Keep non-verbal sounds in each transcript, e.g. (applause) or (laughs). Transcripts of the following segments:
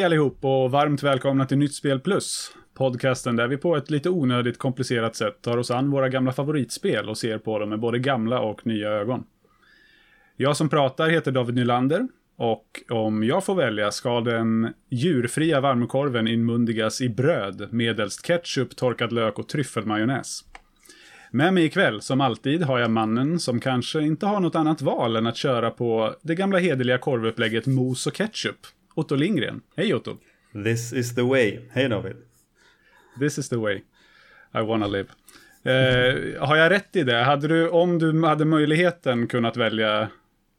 Hej allihop och varmt välkomna till Nytt Spel Plus. Podcasten där vi på ett lite onödigt komplicerat sätt tar oss an våra gamla favoritspel och ser på dem med både gamla och nya ögon. Jag som pratar heter David Nylander och om jag får välja ska den djurfria varmkorven inmundigas i bröd medelst ketchup, torkad lök och tryffelmajonnäs. Med mig ikväll, som alltid, har jag mannen som kanske inte har något annat val än att köra på det gamla hederliga korvupplägget mos och ketchup. Otto Lindgren. Hej Otto! This is the way. Hej David! This is the way I wanna live. Eh, har jag rätt i det? Hade du, om du hade möjligheten kunnat välja,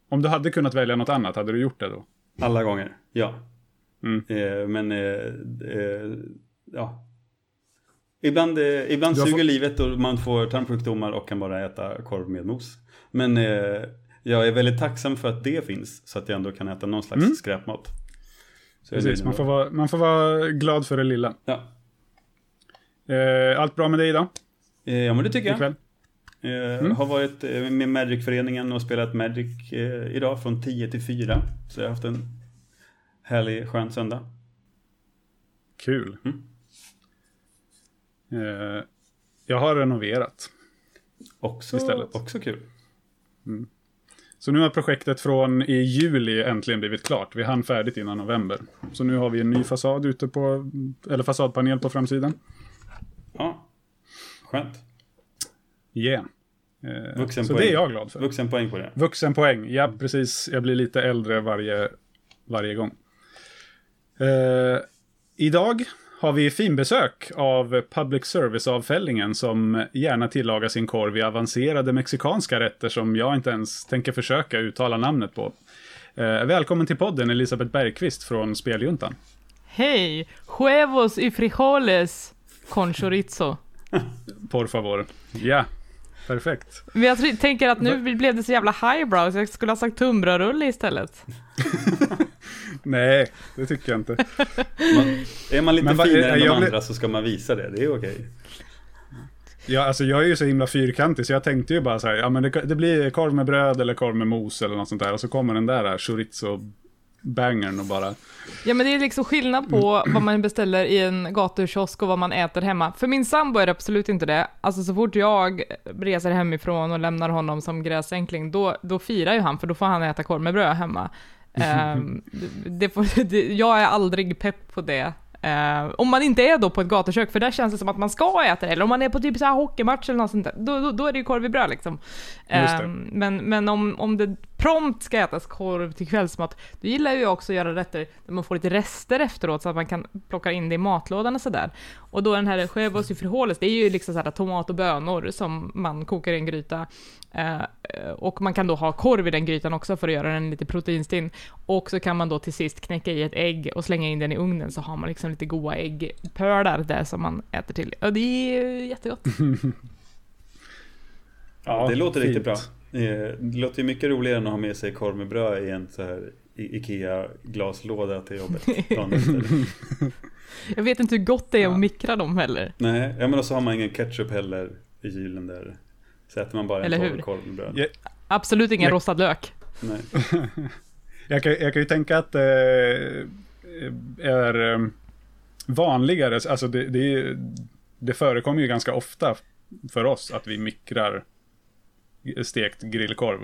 om du hade kunnat välja något annat, hade du gjort det då? Alla gånger, ja. Mm. Eh, men, eh, eh, ja. Ibland, eh, ibland suger fått- livet och man får tarmsjukdomar och kan bara äta korv med mos. Men eh, jag är väldigt tacksam för att det finns, så att jag ändå kan äta någon slags Mm. skräpmat. Jag Precis, man får, vara, man får vara glad för det lilla. Ja. Eh, allt bra med dig idag? Eh, ja, men det tycker jag. Ikväll? Eh, Mm. Har varit med Magic-föreningen och spelat Magic idag från 10 till 4. Så jag har haft en härlig, skön söndag. Kul. Mm. Jag har renoverat. Också, Istället. också kul. Så nu har projektet från i juli äntligen blivit klart. Vi hann färdigt innan november. Så nu har vi en ny fasad ute på, eller fasadpanel på framsidan. Ja, skönt. Yeah. Eh, så Vuxenpoäng. det är jag glad för. Vuxenpoäng på det. Vuxenpoäng, ja precis. Jag blir lite äldre varje, varje gång. Eh, idag har vi finbesök av Public Service-avfällningen som gärna tillagar sin korv i avancerade mexikanska rätter som jag inte ens tänker försöka uttala namnet på. Eh, välkommen till podden Elisabeth Bergqvist från Speljuntan. Hej! Huevos y frijoles con chorizo. (laughs) Por favor. Ja, perfekt. Men jag tänker att nu blev det så jävla highbrow så jag skulle ha sagt tunnbrödsrulle istället. (laughs) Nej, det tycker jag inte. Man, är man lite Men finare än de blir- andra så ska man visa det. Det är okej. Ja, alltså jag är ju så himla fyrkantig så jag tänkte ju bara så här, ja men det, det blir korv med bröd eller korv med mos eller något sånt där och så kommer den där chorizo-bangern och bara, Ja men det är liksom skillnad på vad man beställer i en gatukiosk och vad man äter hemma. För min sambo är det absolut inte det. Alltså så fort jag reser hemifrån och lämnar honom som gräsänkling, då, då firar ju han för då får han äta korv med bröd hemma. Ehm, (laughs) det, får, det, jag är aldrig pepp på det. Ehm, om man inte är då på ett gatukök, för där känns det som att man ska äta det, eller om man är på typ så här hockeymatch eller något sånt där, då, då, då är det ju korv i bröd liksom. Ehm, men men om, om det prompt ska ätas korv till kvällsmat, då gillar jag också att göra rätter där man får lite rester efteråt så att man kan plocka in det i matlådan och sådär. Och då den här huevos y frijoles, det är ju liksom såhär tomat och bönor som man kokar i en gryta. Eh, och man kan då ha korv i den grytan också för att göra den lite proteinstinn. Och så kan man då till sist knäcka i ett ägg och slänga in den i ugnen så har man liksom lite goda äggpölar där som man äter till. Och det är ju jättegott. (laughs) ja, det låter fint. riktigt bra. Eh, Det låter ju mycket roligare än att ha med sig korv med bröd i en så här Ikea-glaslåda till jobbet. (laughs) Jag vet inte hur gott det är Ja. att mikra dem heller. Nej, ja, men och så har man ingen ketchup heller i kylen där. Så äter man bara en Eller hur? torr korv med bröd. Ja. Absolut ingen Ja. rostad lök. Nej. (laughs) Jag kan, jag kan ju tänka att det är eh, vanligare, alltså det, det, det förekommer ju ganska ofta för oss att vi mikrar stekt grillkorv.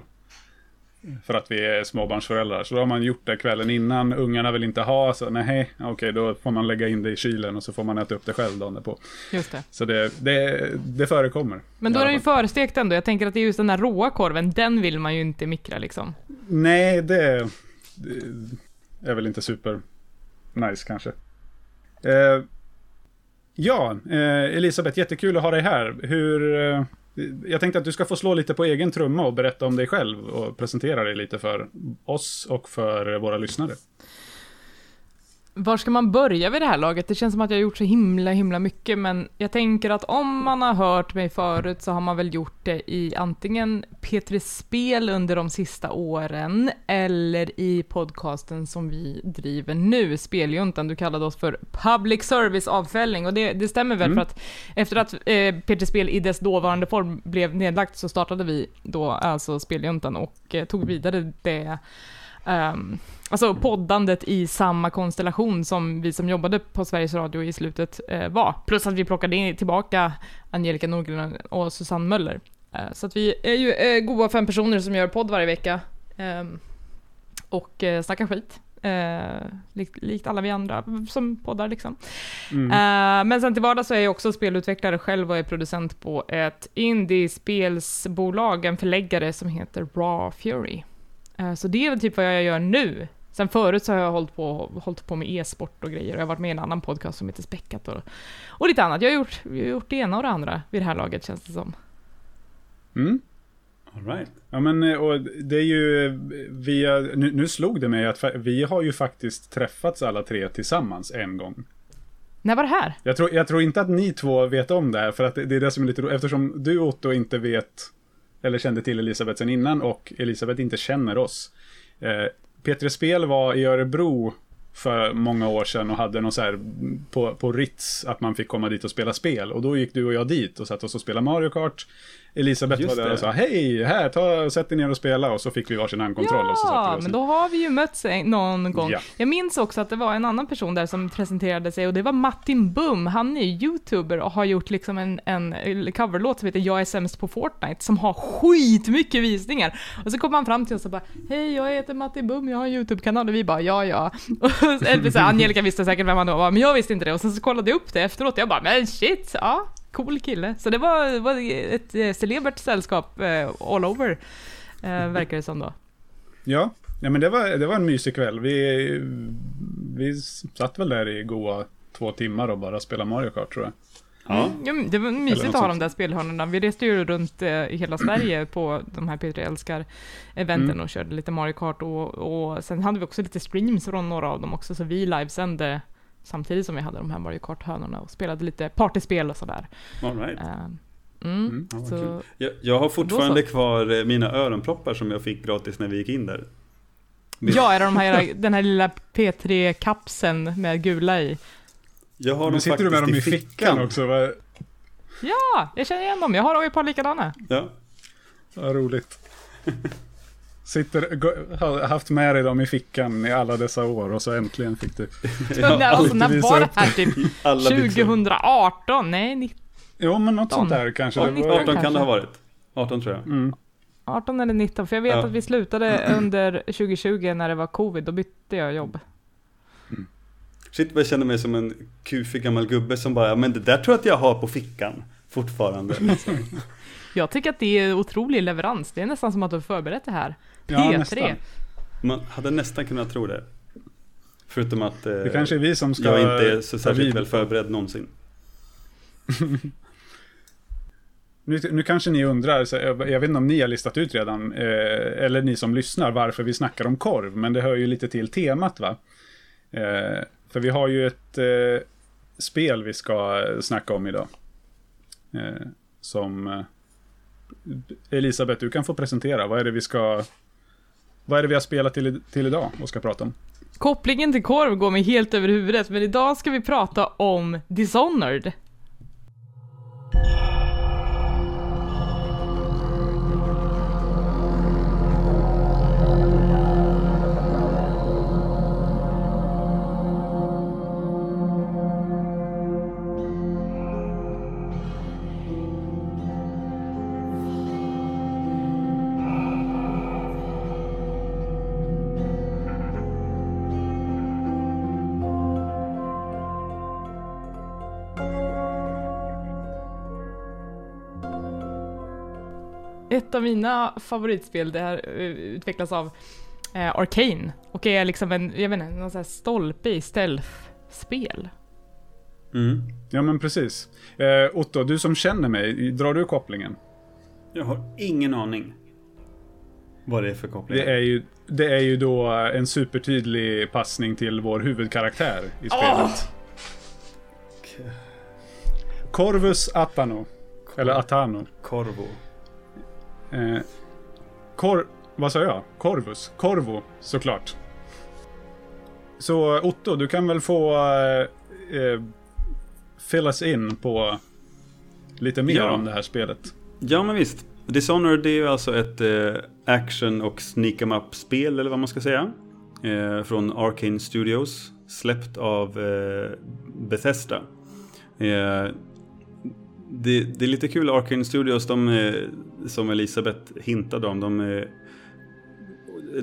För att vi är småbarnsföräldrar. Så då har man gjort det kvällen innan, ungarna vill inte ha, så nej, okej då får man lägga in det i kylen och så får man äta upp det själv dagen därpå. Just det. Så det, det, det förekommer. Men då är den ju fall. förestekt ändå. Jag tänker att det är just den där råa korven, den vill man ju inte mikra liksom. Nej, det, det är väl inte super nice kanske. Eh, ja, eh, Elisabeth, jättekul att ha dig här. Hur, eh, jag tänkte att du ska få slå lite på egen trumma och berätta om dig själv och presentera dig lite för oss och för våra lyssnare. Var ska man börja vid det här laget? Det känns som att jag har gjort så himla, himla mycket, men jag tänker att om man har hört mig förut så har man väl gjort det i antingen P3 Spel under de sista åren, eller i podcasten som vi driver nu, Speljuntan. Du kallade oss för Public Service-avfällning, och det, det stämmer väl Mm. för att efter att eh, P3 Spel i dess dåvarande form blev nedlagt så startade vi då alltså Speljuntan och eh, tog vidare det ehm, alltså poddandet i samma konstellation som vi som jobbade på Sveriges Radio i slutet eh, var. Plus att vi plockade in, tillbaka Angelica Norgren och Susanne Möller. Eh, så att vi är ju eh, goda fem personer som gör podd varje vecka. ehm, och eh, snackar skit. Eh, likt, likt alla vi andra som poddar liksom. Mm. Eh, men sen till vardags så är jag också spelutvecklare själv och är producent på ett indie-spelsbolag, en förläggare som heter Raw Fury. Eh, så det är väl typ vad jag gör nu. Sen förut så har jag hållit på, hållit på med e-sport och grejer och jag har varit med i en annan podcast som heter Späckat och, och lite annat. Jag har, gjort, jag har gjort det ena och det andra vid det här laget känns det som. Mm. All right. Ja men eh, och det är ju, vi, nu, nu slog det mig att vi har ju faktiskt träffats alla tre tillsammans en gång. När var det här? Jag tror, jag tror inte att ni två vet om det här, för att det, det är det som är lite roligt, eftersom du Otto inte vet, eller kände till Elisabeth sen innan, och Elisabeth inte känner oss. Eh, P3 Spel var i Örebro för många år sedan och hade någon så här på, på Ritz, att man fick komma dit och spela spel. Och då gick du och jag dit och satt oss och spelade Mario Kart. Elisabeth Just var där och sa hej, här, ta, sätt dig ner och spela. Och så fick vi varsin handkontroll och så satte vi Ja, oss men då har vi ju mötts någon gång. Ja. Jag minns också att det var en annan person där som presenterade sig och det var Martin Bum. Han är youtuber och har gjort liksom en, en coverlåt som heter Jag är sämst på Fortnite som har skitmycket visningar. Och så kom han fram till oss och bara Hej, jag heter Martin Bum, jag har en YouTube-kanal och vi bara ja, ja. (laughs) Eller så Angelica visste säkert vem han var, men jag visste inte det. Och sen så kollade jag upp det efteråt och jag bara men shit, ja, cool kille. Så det var, var ett eh, celebert sällskap eh, all over, eh, verkar det som då. Ja, ja men det var, det var en mysig kväll. Vi, vi satt väl där i goa två timmar och bara spelade Mario Kart tror jag. Ja. Men det var mysigt att ha de där spelhörnorna. Vi reste ju runt eh, i hela (clears throat) Sverige på de här P3 Älskar-eventen Mm. och körde lite Mario Kart och, och sen hade vi också lite streams från några av dem också, så vi livesände samtidigt som vi hade de här Mario Kart-hörnorna och spelade lite partyspel och sådär. All right. Eh, mm, Mm, ja, så. Jag, jag har fortfarande kvar eh, mina öronproppar som jag fick gratis när vi gick in där. ja, är det de här, den här lilla P3-kapseln med gula i? Jag har Men dem sitter du med dem i fickan också? Vad, Ja, jag känner igen dem. Jag har ett par likadana. Ja. vad roligt. (laughs) Sitter, har haft med dig dem i fickan i alla dessa år och så äntligen fick du. (laughs) När, alltså, när var det här? Typ (laughs) alla byxor. 2018? Nej, 19 Jo, men något sånt 19. där kanske. Ja, Det var, 19. 18 kan det ha varit. 18 tror jag. mm. 18 eller 19, för jag vet Ja. att vi slutade (clears throat) under 2020 när det var covid, då bytte jag jobb. Shit vad jag känner mig som en kufig gammal gubbe som bara, men det där tror jag att jag har på fickan fortfarande. (laughs) Jag tycker att det är otrolig leverans, det är nästan som att du har förberett det här. Ja, P3. nästan. Man hade nästan kunnat tro det. Förutom att eh, Det kanske är vi som ska jag inte är så särskilt väl förberedd någonsin. (laughs) Nu, nu kanske ni undrar, så jag jag vet inte om ni har listat ut redan, eh, eller ni som lyssnar, varför vi snackar om korv, men det hör ju lite till temat va? Eh, för vi har ju ett eh, spel vi ska snacka om idag. Eh, som eh, Elisabeth, du kan få presentera, vad är det vi ska vad är det vi har spelat till, till idag och ska prata om? Kopplingen till korv går mig helt över huvudet, men idag ska vi prata om Dishonored. Ett av mina favoritspel, det här eh, utvecklas av eh, Arcane och är liksom en, jag vet inte, någon sån här stolpe i stealth-spel. Mm. Ja men precis. Eh, Otto, du som känner mig, drar du kopplingen? Jag har ingen aning vad det är för koppling. Det är, ju, det är ju då en supertydlig passning till vår huvudkaraktär i spelet. Corvus Atano. Eller Atano. Corvo. Eh, Cor... Vad sa jag? Corvus? Corvo, såklart. Så Otto, du kan väl få eh, eh, fill us in på lite mer Ja. om det här spelet. Ja men visst. Dishonored det är ju alltså ett eh, action och sneak em up-spel eller vad man ska säga. Eh, från Arcane Studios. Släppt av eh, Bethesda. Det, det, är lite kul, Arcane Studios, de, som Elisabeth hintade om, de,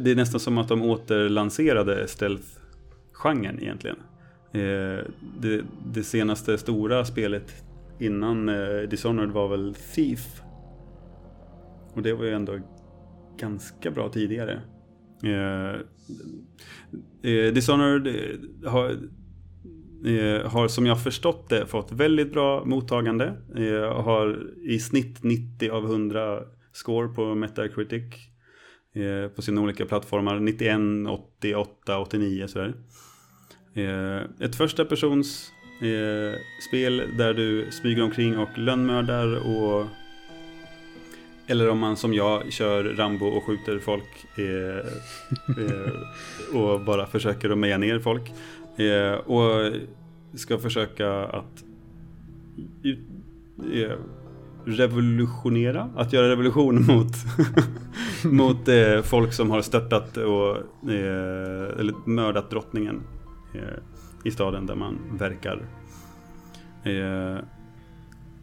det är nästan som att de återlanserade stealth-genren egentligen. Eh, det, det, senaste stora spelet innan eh, Dishonored var väl Thief. Och det var ju ändå ganska bra tidigare. Eh, Dishonored har Eh, har som jag förstått det fått väldigt bra mottagande. Eh, har i snitt 90 av 100 score på Metacritic. Eh, på sina olika plattformar. 91, 88, 89 sådär. Eh, ett första persons eh, spel där du smyger omkring och lönnmördar och eller om man som jag kör Rambo och skjuter folk eh, eh, och bara försöker att meja ner folk. Eh, och ska försöka att eh, revolutionera, att göra revolution (laughs) mot, mot eh, folk som har störtat och eh, eller mördat drottningen eh, i staden där man verkar. Eh,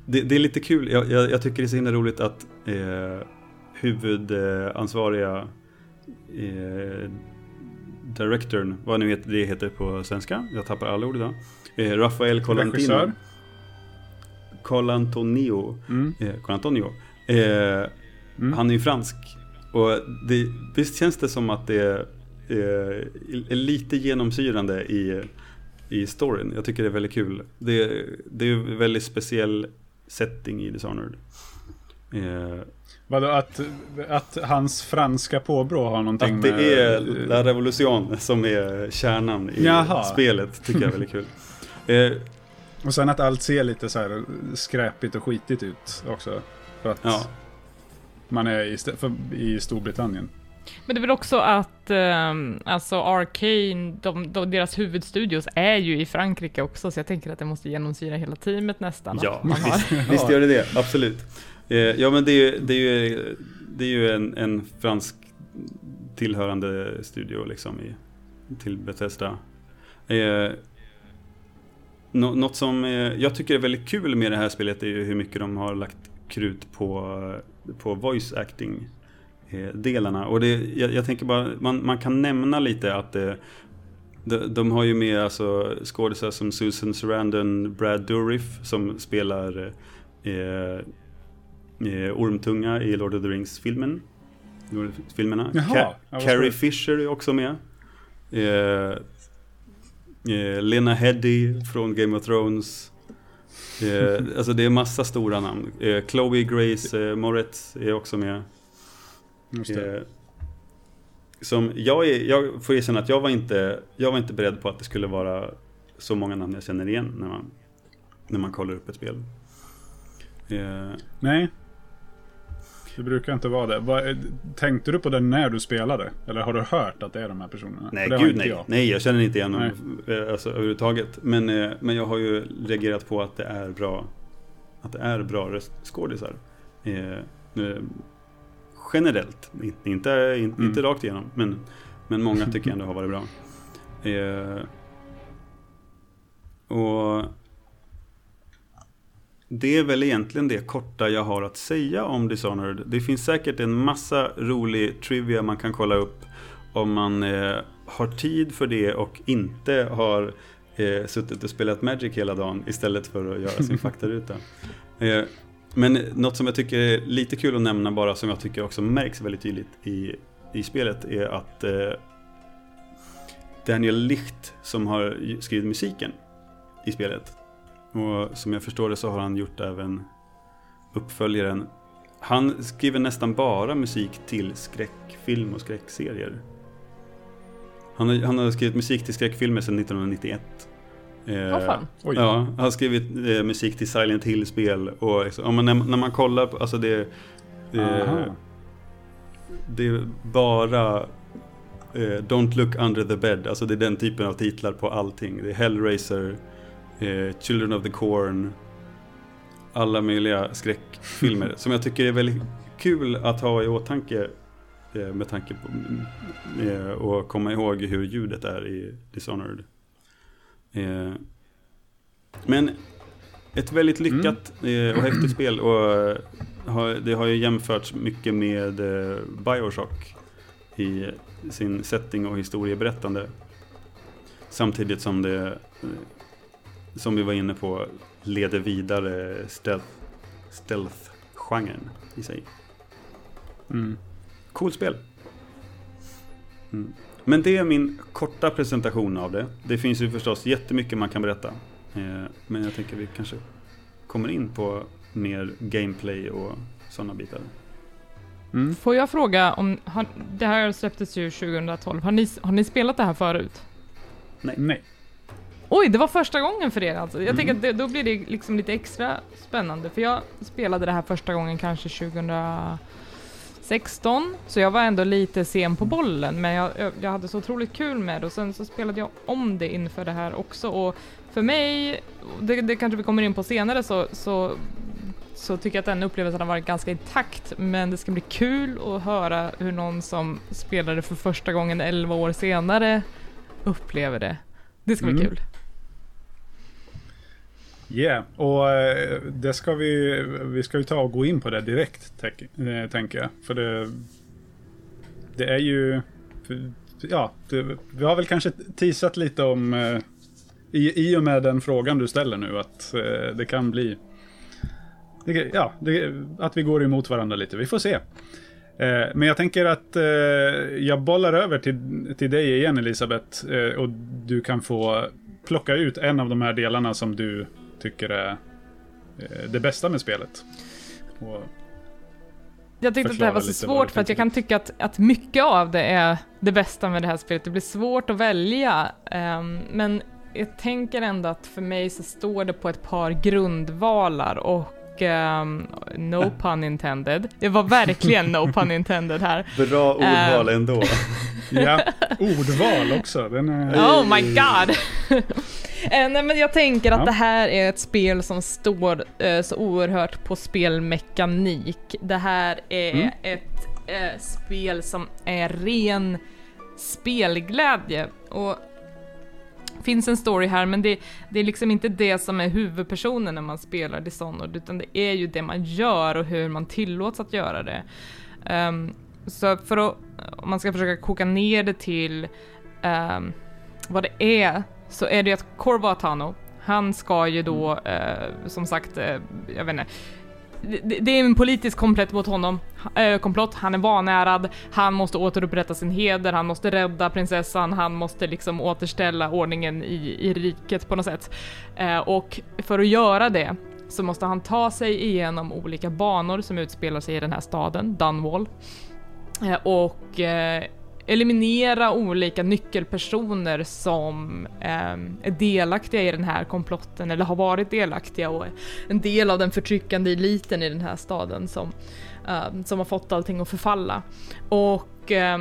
det, det, är lite kul, jag, jag, jag, tycker det är så himla roligt att eh, huvudansvariga eh, directorn, vad nu det heter på svenska, jag tappar alla ord idag. Eh, Rafael Colantino. Colantonio. Mm. Eh, Colantonio. Eh, mm. Han är ju fransk. Och det, visst känns det som att det är, är, är lite genomsyrande i, i storyn. Jag tycker det är väldigt kul. Det, det är en väldigt speciell setting i Dishonored. Eh, Vadå, att, att hans franska påbrå har någonting med... Att det är La Revolution som är kärnan i Jaha. spelet, tycker jag är väldigt kul. (laughs) Eh, och sen att allt ser lite så här skräpigt och skitigt ut också. För att ja. man är i, för, i Storbritannien. Men det är väl också att, eh, alltså Arcane, de, de, deras huvudstudios är ju i Frankrike också, så jag tänker att det måste genomsyra hela teamet nästan. Ja, visst, visst gör det det, absolut. Eh, ja men det är ju, det är ju, det är ju en, en fransk tillhörande studio liksom i, till Bethesda. Eh, Nå något som eh, jag tycker är väldigt kul med det här spelet är ju hur mycket de har lagt krut på, på voice acting-delarna. Eh, Och det, jag, jag tänker bara, man, man, kan nämna lite att det, de, de har ju med alltså skådisar som Susan Sarandon, Brad Dourif som spelar eh, eh, Ormtunga i Lord of the Rings-filmen. Filmerna. Jaha, Ca Carrie Fisher är också med. Eh, Eh, Lena Headey från Game of Thrones. Eh, alltså det är massa stora namn. Eh, Chloe Grace eh, Moretz är också med. Eh, som jag, är, jag får erkänna att jag var, inte, jag var inte beredd på att det skulle vara så många namn jag känner igen när man, när man kollar upp ett spel. Eh, Nej, det brukar inte vara det. Vad, tänkte du på det när du spelade? Eller har du hört att det är de här personerna? Nej, gud nej. Jag. Nej, jag känner inte igen dem eh, alltså, överhuvudtaget. Men, eh, men jag har ju reagerat på att det är bra att det är bra röstskådisar. Eh, eh, generellt, inte, inte, inte, mm. rakt igenom. Men, men många tycker jag (laughs) ändå har varit bra. Eh, och det är väl egentligen det korta jag har att säga om Dishonored. Det finns säkert en massa rolig trivia man kan kolla upp om man eh, har tid för det och inte har eh, suttit och spelat Magic hela dagen istället för att göra sin (laughs) faktaruta. Eh, men något som jag tycker är lite kul att nämna bara som jag tycker också märks väldigt tydligt i, i spelet är att eh, Daniel Licht som har skrivit musiken i spelet och som jag förstår det så har han gjort även uppföljaren. Han skriver nästan bara musik till skräckfilm och skräckserier. Han har, han har skrivit musik till skräckfilmer sedan 1991. Eh, oh. Ja, han har skrivit eh, musik till Silent Hill-spel. Och liksom, när, när, man kollar på, alltså det... Eh, det är bara eh, Don't look under the bed. Alltså det är den typen av titlar på allting. Det är Hellraiser, eh, Children of the Corn, alla möjliga skräckfilmer (laughs) som jag tycker är väldigt kul att ha i åtanke eh, med tanke på eh, och komma ihåg hur ljudet är i Dishonored. Eh, men ett väldigt lyckat mm. och häftigt spel och det har ju jämförts mycket med Bioshock i sin setting och historieberättande. Samtidigt som det, som vi var inne på, leder vidare stealth, stealth-genren i sig. Mm. Coolt spel. Mm. Men det är min korta presentation av det. Det finns ju förstås jättemycket man kan berätta. Eh, men jag tänker vi kanske kommer in på mer gameplay och sådana bitar. Mm. Får jag fråga om, har, det här släpptes ju 2012, har ni, har ni spelat det här förut? Nej. Nej. Oj, det var första gången för er alltså. Jag mm. tänker att det, då blir det liksom lite extra spännande, för jag spelade det här första gången kanske 2016, så jag var ändå lite sen på bollen, men jag, jag hade så otroligt kul med det och sen så spelade jag om det inför det här också och för mig, det, det kanske vi kommer in på senare, så, så så tycker jag att den upplevelsen har varit ganska intakt, men det ska bli kul att höra hur någon som spelade för första gången 11 år senare upplever det. Det ska bli mm. kul. Yeah, och eh, det ska vi, vi ska ju ta och gå in på det direkt, eh, tänker jag. För det, det är ju, ja, det, vi har väl kanske teasat lite om, eh, i, i och med den frågan du ställer nu, att det kan bli det, ja, det, att vi går emot varandra lite. Vi får se. Men jag tänker att jag bollar över till, till dig igen Elisabeth. Och du kan få plocka ut en av de här delarna som du tycker är eh, det bästa med spelet. Och jag tyckte att det här var så svårt för att jag kan tycka att, att mycket av det är det bästa med det här spelet. Det blir svårt att välja. Um, men jag tänker ändå att för mig så står det på ett par grundvalar och um, no pun intended. Det var verkligen no pun intended här. (laughs) Bra ordval um, ändå. (laughs) ja, ordval också. Den är... Oh my god! (laughs) Eh, nej men jag tänker att ja. det här är ett spel som står uh, så oerhört på spelmekanik. Det här är mm. ett uh, spel som är ren spelglädje. Och finns en story här, men det, det är liksom inte det som är huvudpersonen när man spelar Dishonored, utan det är ju det man gör och hur man tillåts att göra det. Um, så för att, om man ska försöka koka ner det till um, vad det är, så är det att Corvo Atano, han ska ju då, uh, som sagt, uh, jag vet inte, det, är en politisk komplett mot honom, äh, komplott, han är vanärad, han måste återupprätta sin heder, han måste rädda prinsessan, han måste liksom återställa ordningen i, i riket på något sätt. Äh, och för att göra det så måste han ta sig igenom olika banor som utspelar sig i den här staden, Dunwall. Äh, eh, och eliminera olika nyckelpersoner som eh, är delaktiga i den här komplotten eller har varit delaktiga och är en del av den förtryckande eliten i den här staden som, eh, som har fått allting att förfalla. Och eh,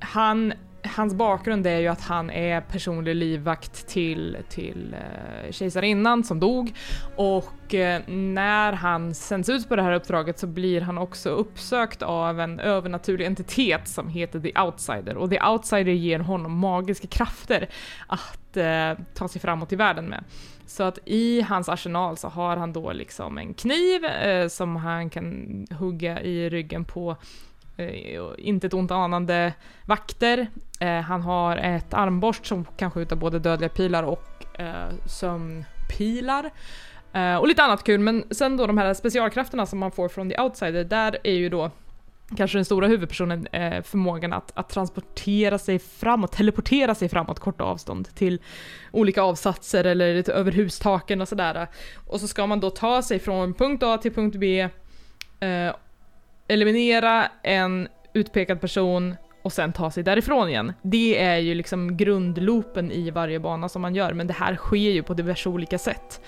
han hans bakgrund är ju att han är personlig livvakt till, till eh, kejsarinnan som dog och eh, när han sänds ut på det här uppdraget så blir han också uppsökt av en övernaturlig entitet som heter The Outsider och The Outsider ger honom magiska krafter att eh, ta sig framåt i världen med. Så att i hans arsenal så har han då liksom en kniv eh, som han kan hugga i ryggen på Eh, inte ett ont anande vakter. Eh, han har ett armborst som kan skjuta både dödliga pilar och eh, sömnpilar. Eh, och lite annat kul, men sen då de här specialkrafterna som man får från The Outsider, där är ju då kanske den stora huvudpersonen eh, förmågan att, att transportera sig framåt, teleportera sig framåt korta avstånd till olika avsatser eller över hustaken och sådär. Och så ska man då ta sig från punkt A till punkt B eh, eliminera en utpekad person och sen ta sig därifrån igen. Det är ju liksom grundloopen i varje bana som man gör, men det här sker ju på diverse olika sätt.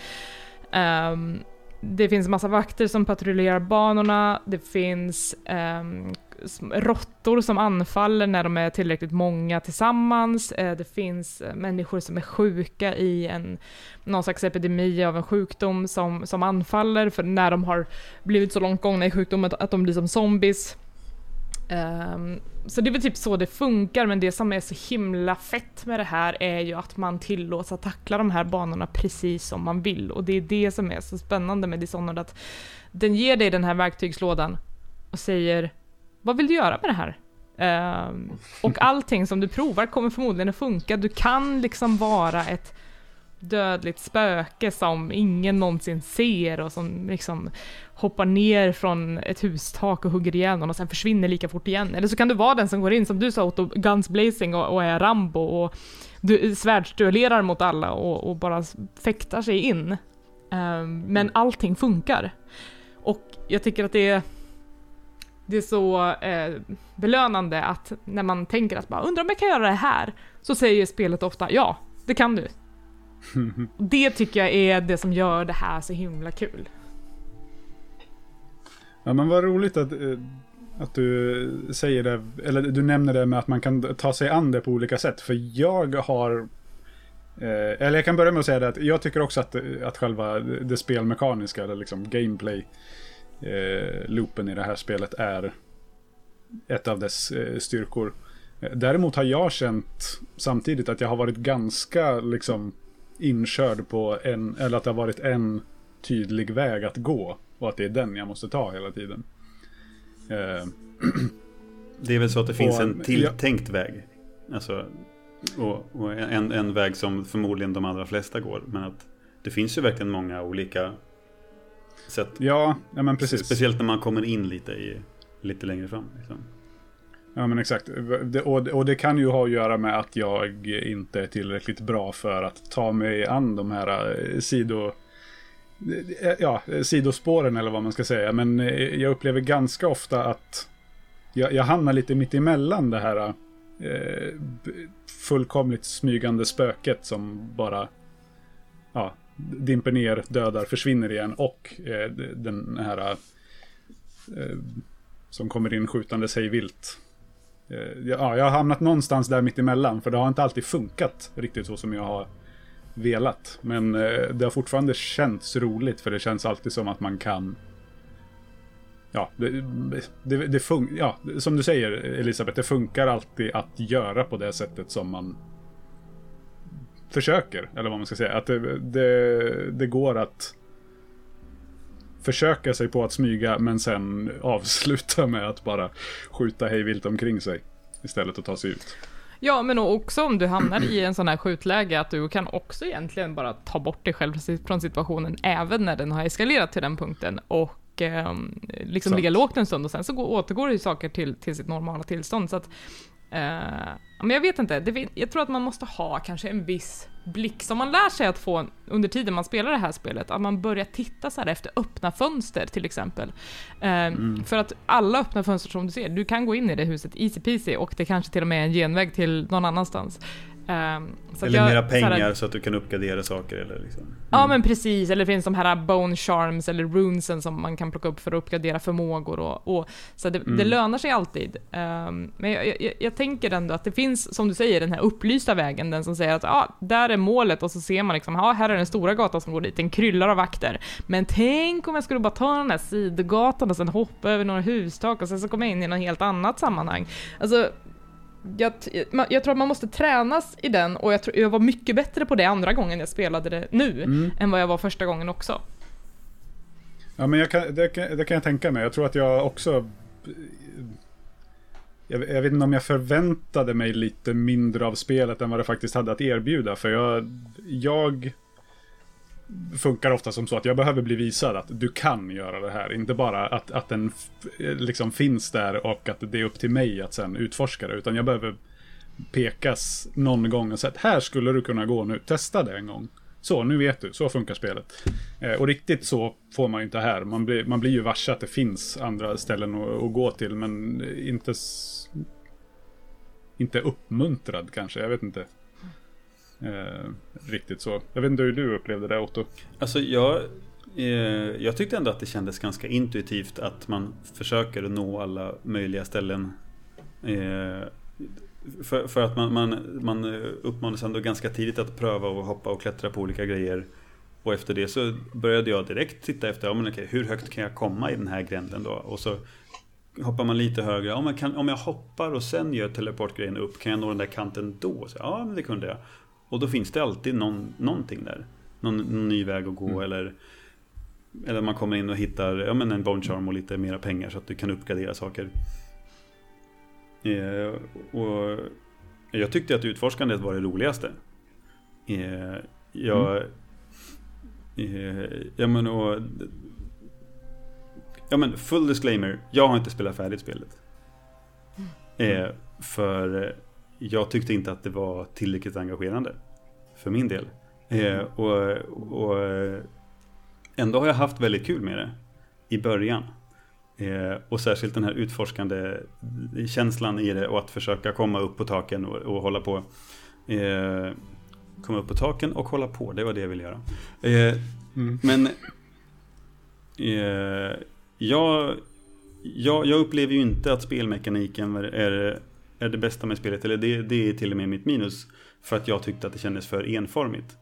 Um, det finns massa vakter som patrullerar banorna, det finns um, råttor som anfaller när de är tillräckligt många tillsammans. Eh, det finns eh, människor som är sjuka i en, någon slags epidemi av en sjukdom som, som anfaller för när de har blivit så långt gångna i sjukdomen att de blir som zombies. Um, så det är väl typ så det funkar, men det som är så himla fett med det här är ju att man tillåts att tackla de här banorna precis som man vill. Och det är det som är så spännande med Dishonored, att den ger dig den här verktygslådan och säger vad vill du göra med det här? Um, och (laughs) allting som du provar kommer förmodligen att funka. Du kan liksom vara ett dödligt spöke som ingen någonsin ser och som liksom hoppar ner från ett hustak och hugger ihjäl någon och sen försvinner lika fort igen. Eller så kan du vara den som går in, som du sa Otto, guns blazing och, och är Rambo och du svärdsduellerar mot alla och, och, bara fäktar sig in. Um, men allting funkar. Och jag tycker att det är det är så eh, belönande att när man tänker att bara undrar om jag kan göra det här, så säger spelet ofta ja, det kan du. (laughs) det tycker jag är det som gör det här så himla kul. Ja men vad roligt att, eh, att du säger det, eller du nämner det med att man kan ta sig an det på olika sätt. För jag har eh, eller jag kan börja med att säga det att jag tycker också att, att själva det spelmekaniska, eller liksom gameplay, eh, loopen i det här spelet är ett av dess eh, styrkor. Däremot har jag känt samtidigt att jag har varit ganska liksom inkörd på en, eller att det har varit en tydlig väg att gå. Och att det är den jag måste ta hela tiden. Eh. (clears throat) Det är väl så att det finns och, en tilltänkt ja. väg. Alltså, och, och en, en väg som förmodligen de allra flesta går. Men att det finns ju verkligen många olika sätt. Ja, ja men precis. Speciellt när man kommer in lite, i, lite längre fram. Liksom. Ja men exakt. Och, och det kan ju ha att göra med att jag inte är tillräckligt bra för att ta mig an de här eh, sido... Eh, ja, sidospåren eller vad man ska säga. Men eh, jag upplever ganska ofta att jag, jag hamnar lite mitt emellan det här eh, fullkomligt smygande spöket som bara ja, dimper ner, dödar, försvinner igen och eh, den här eh, som kommer in skjutande sig vilt Eh, ja, jag har hamnat någonstans där mitt emellan för det har inte alltid funkat riktigt så som jag har velat. Men eh, det har fortfarande känts roligt för det känns alltid som att man kan Ja, det, det, det fun- ja, som du säger Elisabeth, det funkar alltid att göra på det sättet som man försöker, eller vad man ska säga. Att det, det, det går att försöka sig på att smyga men sen (laughs) avsluta med att bara skjuta hejvilt omkring sig istället att ta sig ut. Ja, men också om du hamnar i en sån här skjutläge att du kan också egentligen bara ta bort dig själv från situationen även när den har eskalerat till den punkten och eh, liksom ligga lågt en stund och sen så går, återgår ju saker till, till sitt normala tillstånd. Så att Uh, men jag vet inte, det, jag tror att man måste ha kanske en viss blick som man lär sig att få under tiden man spelar det här spelet, att man börjar titta så efter öppna fönster till exempel. Uh, mm. För att alla öppna fönster som du ser, du kan gå in i det huset easy peasy och det kanske till och med är en genväg till någon annanstans. Um, eller jag, mera pengar så, här, så, att du kan uppgradera saker eller liksom. Mm. Ja men precis, eller det finns de här bone charms eller runesen som man kan plocka upp för att uppgradera förmågor och, och så det, mm. det, lönar sig alltid. Um, men jag, jag, jag, tänker ändå att det finns, som du säger, den här upplysta vägen, den som säger att ah, där är målet och så ser man liksom, ah, här är den stora gatan som går dit, den kryllar av vakter. Men tänk om jag skulle bara ta den här sidogatan och sen hoppa över några hustak och sen så komma in i något helt annat sammanhang. Alltså jag, jag, tror att man måste tränas i den och jag, tror, jag var mycket bättre på det andra gången jag spelade det nu mm. än vad jag var första gången också. Ja, men kan, det, kan, det, kan jag tänka mig. Jag tror att jag också... Jag, jag, vet inte om jag förväntade mig lite mindre av spelet än vad det faktiskt hade att erbjuda. För jag, jag funkar ofta som så att jag behöver bli visad att du kan göra det här. Inte bara att, att den eh, liksom finns där och att det är upp till mig att sen utforska det. Utan jag behöver pekas någon gång och säga att här skulle du kunna gå nu. Testa det en gång. Så, nu vet du. Så funkar spelet. Eh, och riktigt så får man ju inte här. Man blir, man blir ju varse att det finns andra ställen att, att gå till, men inte... Inte uppmuntrad kanske, jag vet inte. Eh, riktigt så. Jag vet inte hur du upplevde det Otto? Alltså jag Eh, jag tyckte ändå att det kändes ganska intuitivt att man försöker nå alla möjliga ställen. Eh, för, för att man, man, man uppmanas ändå ganska tidigt att pröva och hoppa och klättra på olika grejer. Och efter det så började jag direkt titta efter, ja, men okej, hur högt kan jag komma i den här gränden då? Och så hoppar man lite högre, om jag, kan, om jag hoppar och sen gör teleportgrejen upp, kan jag nå den där kanten då? Så, ja, men det kunde jag. Och då finns det alltid någon, någonting där. Någon, någon ny väg att gå mm. eller eller man kommer in och hittar ja, men en bone charm och lite mera pengar så att du kan uppgradera saker. Eh, och jag tyckte att utforskandet var det roligaste. Eh, jag, mm. eh, ja, men, och, ja men full disclaimer, jag har inte spelat färdigt spelet. Mm. Eh, för jag tyckte inte att det var tillräckligt engagerande. För min del. Eh, och, och ändå har jag haft väldigt kul med det i början. Eh, och särskilt den här utforskande känslan i det och att försöka komma upp på taken och, och hålla på. Eh, komma upp på taken och hålla på, det var det jag ville göra. Eh, mm. Men eh, jag, jag, jag, upplever ju inte att spelmekaniken är, är det bästa med spelet, eller det, det är till och med mitt minus. För att jag tyckte att det kändes för enformigt.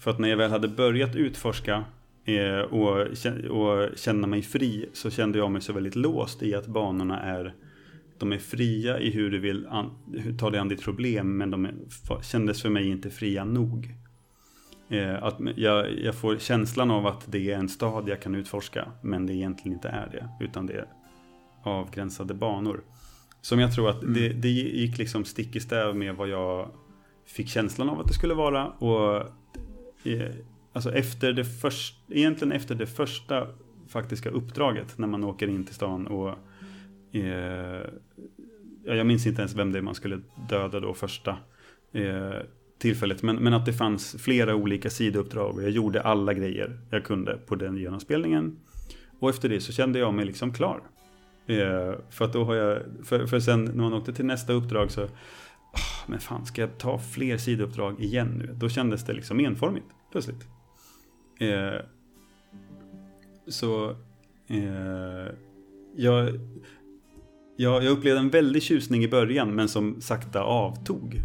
För att när jag väl hade börjat utforska Eh, och, och känna mig fri så kände jag mig så väldigt låst i att banorna är de är fria i hur du vill an, hur ta dig an ditt problem men de är, kändes för mig inte fria nog. Eh, att jag, jag, får känslan av att det är en stad jag kan utforska men det egentligen inte är det utan det är avgränsade banor. Som jag tror att mm. det, det gick liksom stick i stäv med vad jag fick känslan av att det skulle vara och eh, alltså efter det första, egentligen efter det första faktiska uppdraget när man åker in till stan och eh, jag minns inte ens vem det är man skulle döda då första eh, tillfället. Men, men att det fanns flera olika sidouppdrag och jag gjorde alla grejer jag kunde på den genomspelningen. Och efter det så kände jag mig liksom klar. Eh, för att då har jag, för, för sen när man åkte till nästa uppdrag så, oh, men fan ska jag ta fler sidouppdrag igen nu? Då kändes det liksom enformigt plötsligt. Eh, så eh, jag, jag, jag upplevde en väldig tjusning i början men som sakta avtog.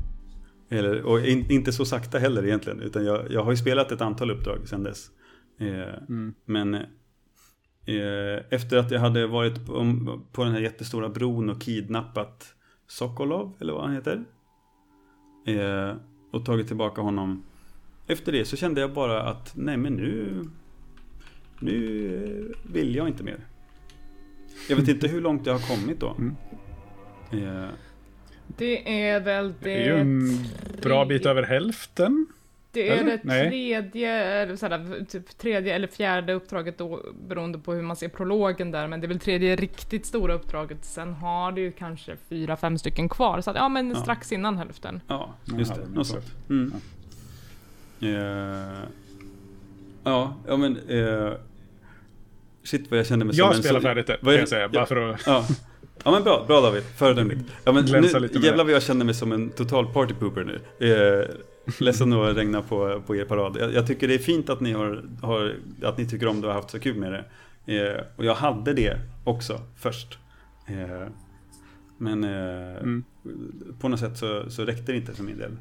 Eller, och in, inte så sakta heller egentligen, utan jag, jag har ju spelat ett antal uppdrag sedan dess. Eh, mm. Men efter att jag hade varit på, på den här jättestora bron och kidnappat Sokolov, eller vad han heter. Eh, och tagit tillbaka honom efter det så kände jag bara att nej men nu Nu vill jag inte mer. Jag vet inte hur långt jag har kommit då. Mm. Eh. Det är väl det... Det är ju en bra bit över hälften. Det är eller? det tredje, eller såhär, typ tredje eller fjärde uppdraget då, beroende på hur man ser prologen där, men det är väl tredje riktigt stora uppdraget. Sen har det ju kanske fyra, fem stycken kvar, så att, ja men ja. strax innan hälften. Ja, just det. Något sånt. Mm. Uh, ja, ja men... Uh, shit vad jag kände mig jag som. Jag spelar färdigt det, kan jag, säga, bara för att... Ja. ja men bra, bra David, föredömligt. Ja men nu, jävlar vad jag känner mig som en total partypooper nu. Uh, (laughs) ledsen att regna på, på er parad. Jag, jag, tycker det är fint att ni, har, har, att ni tycker om det och har haft så kul med det. Uh, och jag hade det också först. Uh, men mm. på något sätt så, så räckte det inte för min del.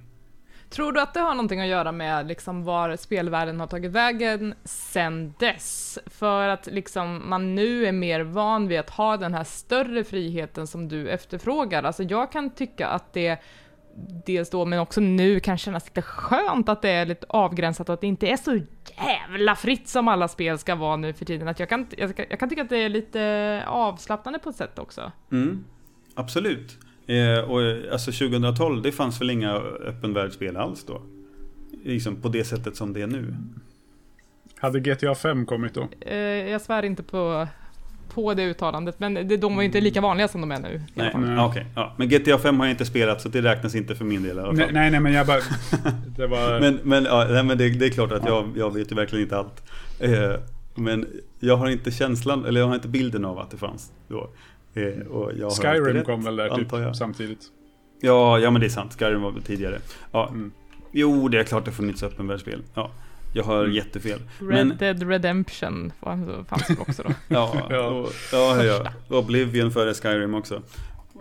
Tror du att det har någonting att göra med liksom var spelvärlden har tagit vägen sen dess? För att liksom man nu är mer van vid att ha den här större friheten som du efterfrågar. Alltså jag kan tycka att det dels då, men också nu kan kännas lite skönt att det är lite avgränsat och att det inte är så jävla fritt som alla spel ska vara nu för tiden. Att jag, kan, jag, jag kan tycka att det är lite avslappnande på ett sätt också. Mm, absolut. Eh, och alltså 2012, det fanns väl inga öppen världsspel alls då? Liksom på det sättet som det är nu. Hade GTA 5 kommit då? Eh, jag svär inte på, på det uttalandet, men det, de var ju inte lika vanliga som de är nu. Nej, nej. Okay, ja. Men GTA 5 har jag inte spelat så det räknas inte för min del i alla fall. Nej, nej, nej men jag bara... (laughs) Det var... men men, ja, nej, men det, det, är klart att jag, jag vet ju verkligen inte allt. Eh, men jag har inte känslan, eller jag har inte bilden av att det fanns då. Eh, Skyrim kom väl där typ samtidigt? Ja, ja men det är sant. Skyrim var väl tidigare. Ja. Mm. Jo, det är klart det funnits öppenvärldsspel. Ja. Jag har Mm. jättefel. Red Men- Dead Redemption fanns väl också då. Ja, Ja. (laughs) och, ja, ja. Oblivion före Skyrim också.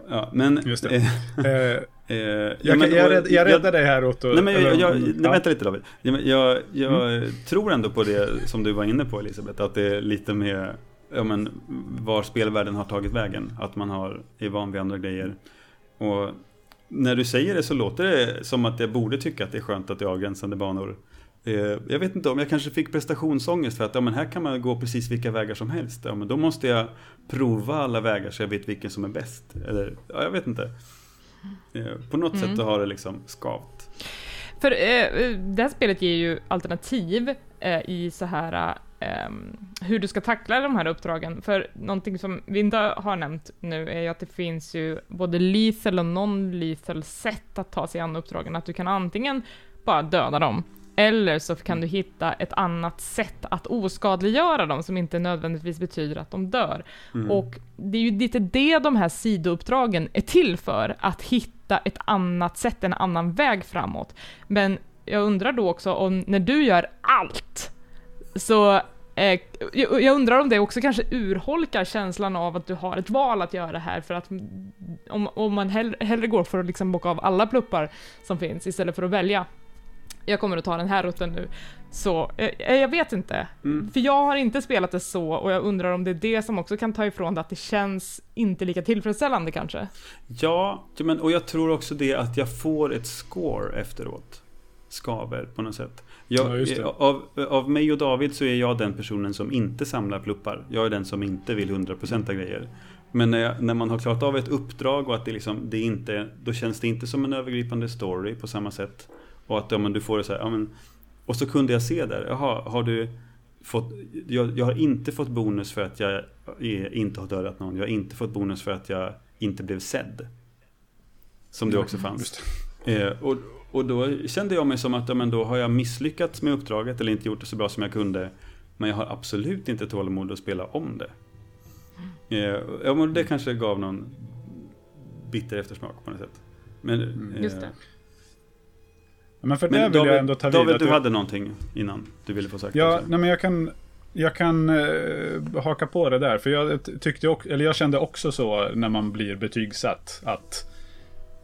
Ja, men... Just det. (laughs) eh, Eh, eh, ja, jag, men- jag, och- rädd, jag räddar dig här Otto. Nej men jag, Eller- jag, nej, ja. vänta lite David. Jag, jag Mm. tror ändå på det som du var inne på Elisabeth, att det är lite med ja, men, var spelvärlden har tagit vägen. Att man har, är van vid andra grejer. Och när du säger det så låter det som att jag borde tycka att det är skönt att det är avgränsande banor. Eh, Jag vet inte om jag kanske fick prestationsångest för att ja, men här kan man gå precis vilka vägar som helst. Ja, men då måste jag prova alla vägar så jag vet vilken som är bäst. Eller, ja, jag vet inte. Eh, På något Mm. sätt har det liksom skavt. För eh, det här spelet ger ju alternativ eh, i så här eh, hur du ska tackla de här uppdragen. För någonting som vi inte har nämnt nu är ju att det finns ju både lethal och non-lethal sätt att ta sig an uppdragen. Att du kan antingen bara döda dem, eller så kan du hitta ett annat sätt att oskadliggöra dem som inte nödvändigtvis betyder att de dör. Mm. Och det är ju lite det de här sidouppdragen är till för, att hitta ett annat sätt, en annan väg framåt. Men jag undrar då också om när du gör allt, så eh, jag jag undrar om det också kanske urholkar känslan av att du har ett val att göra här, för att om, om man hellre, hellre går för att liksom bocka av alla pluppar som finns istället för att välja jag kommer att ta den här rutten nu. Så, eh, jag vet inte. Mm. För jag har inte spelat det så och jag undrar om det är det som också kan ta ifrån det att det känns inte lika tillfredsställande kanske. Ja, men, och jag tror också det att jag får ett score efteråt. Skaver på något sätt. Jag, Ja, just det. Av, av mig och David så är jag den personen som inte samlar pluppar. Jag är den som inte vill 100% grejer. Men när, jag, när man har klarat av ett uppdrag och att det liksom, det är inte, då känns det inte som en övergripande story på samma sätt. Och att ja, men du får det så här, ja, men, och så kunde jag se där, jaha, har du fått, jag, jag har inte fått bonus för att jag inte har dödat någon. Jag har inte fått bonus för att jag inte blev sedd. Som det också fanns. Just Eh, och, och då kände jag mig som att ja, men då har jag misslyckats med uppdraget eller inte gjort det så bra som jag kunde. Men jag har absolut inte tålamod att spela om det. Eh, ja, men det kanske gav någon bitter eftersmak på något sätt. Men, eh, Just det. Men för Men det vill David, jag ändå ta vid. David du hade någonting innan du ville få sagt Ja, också. nej men jag kan, jag kan eh, haka på det där. För jag tyckte också, eller jag kände också så när man blir betygsatt att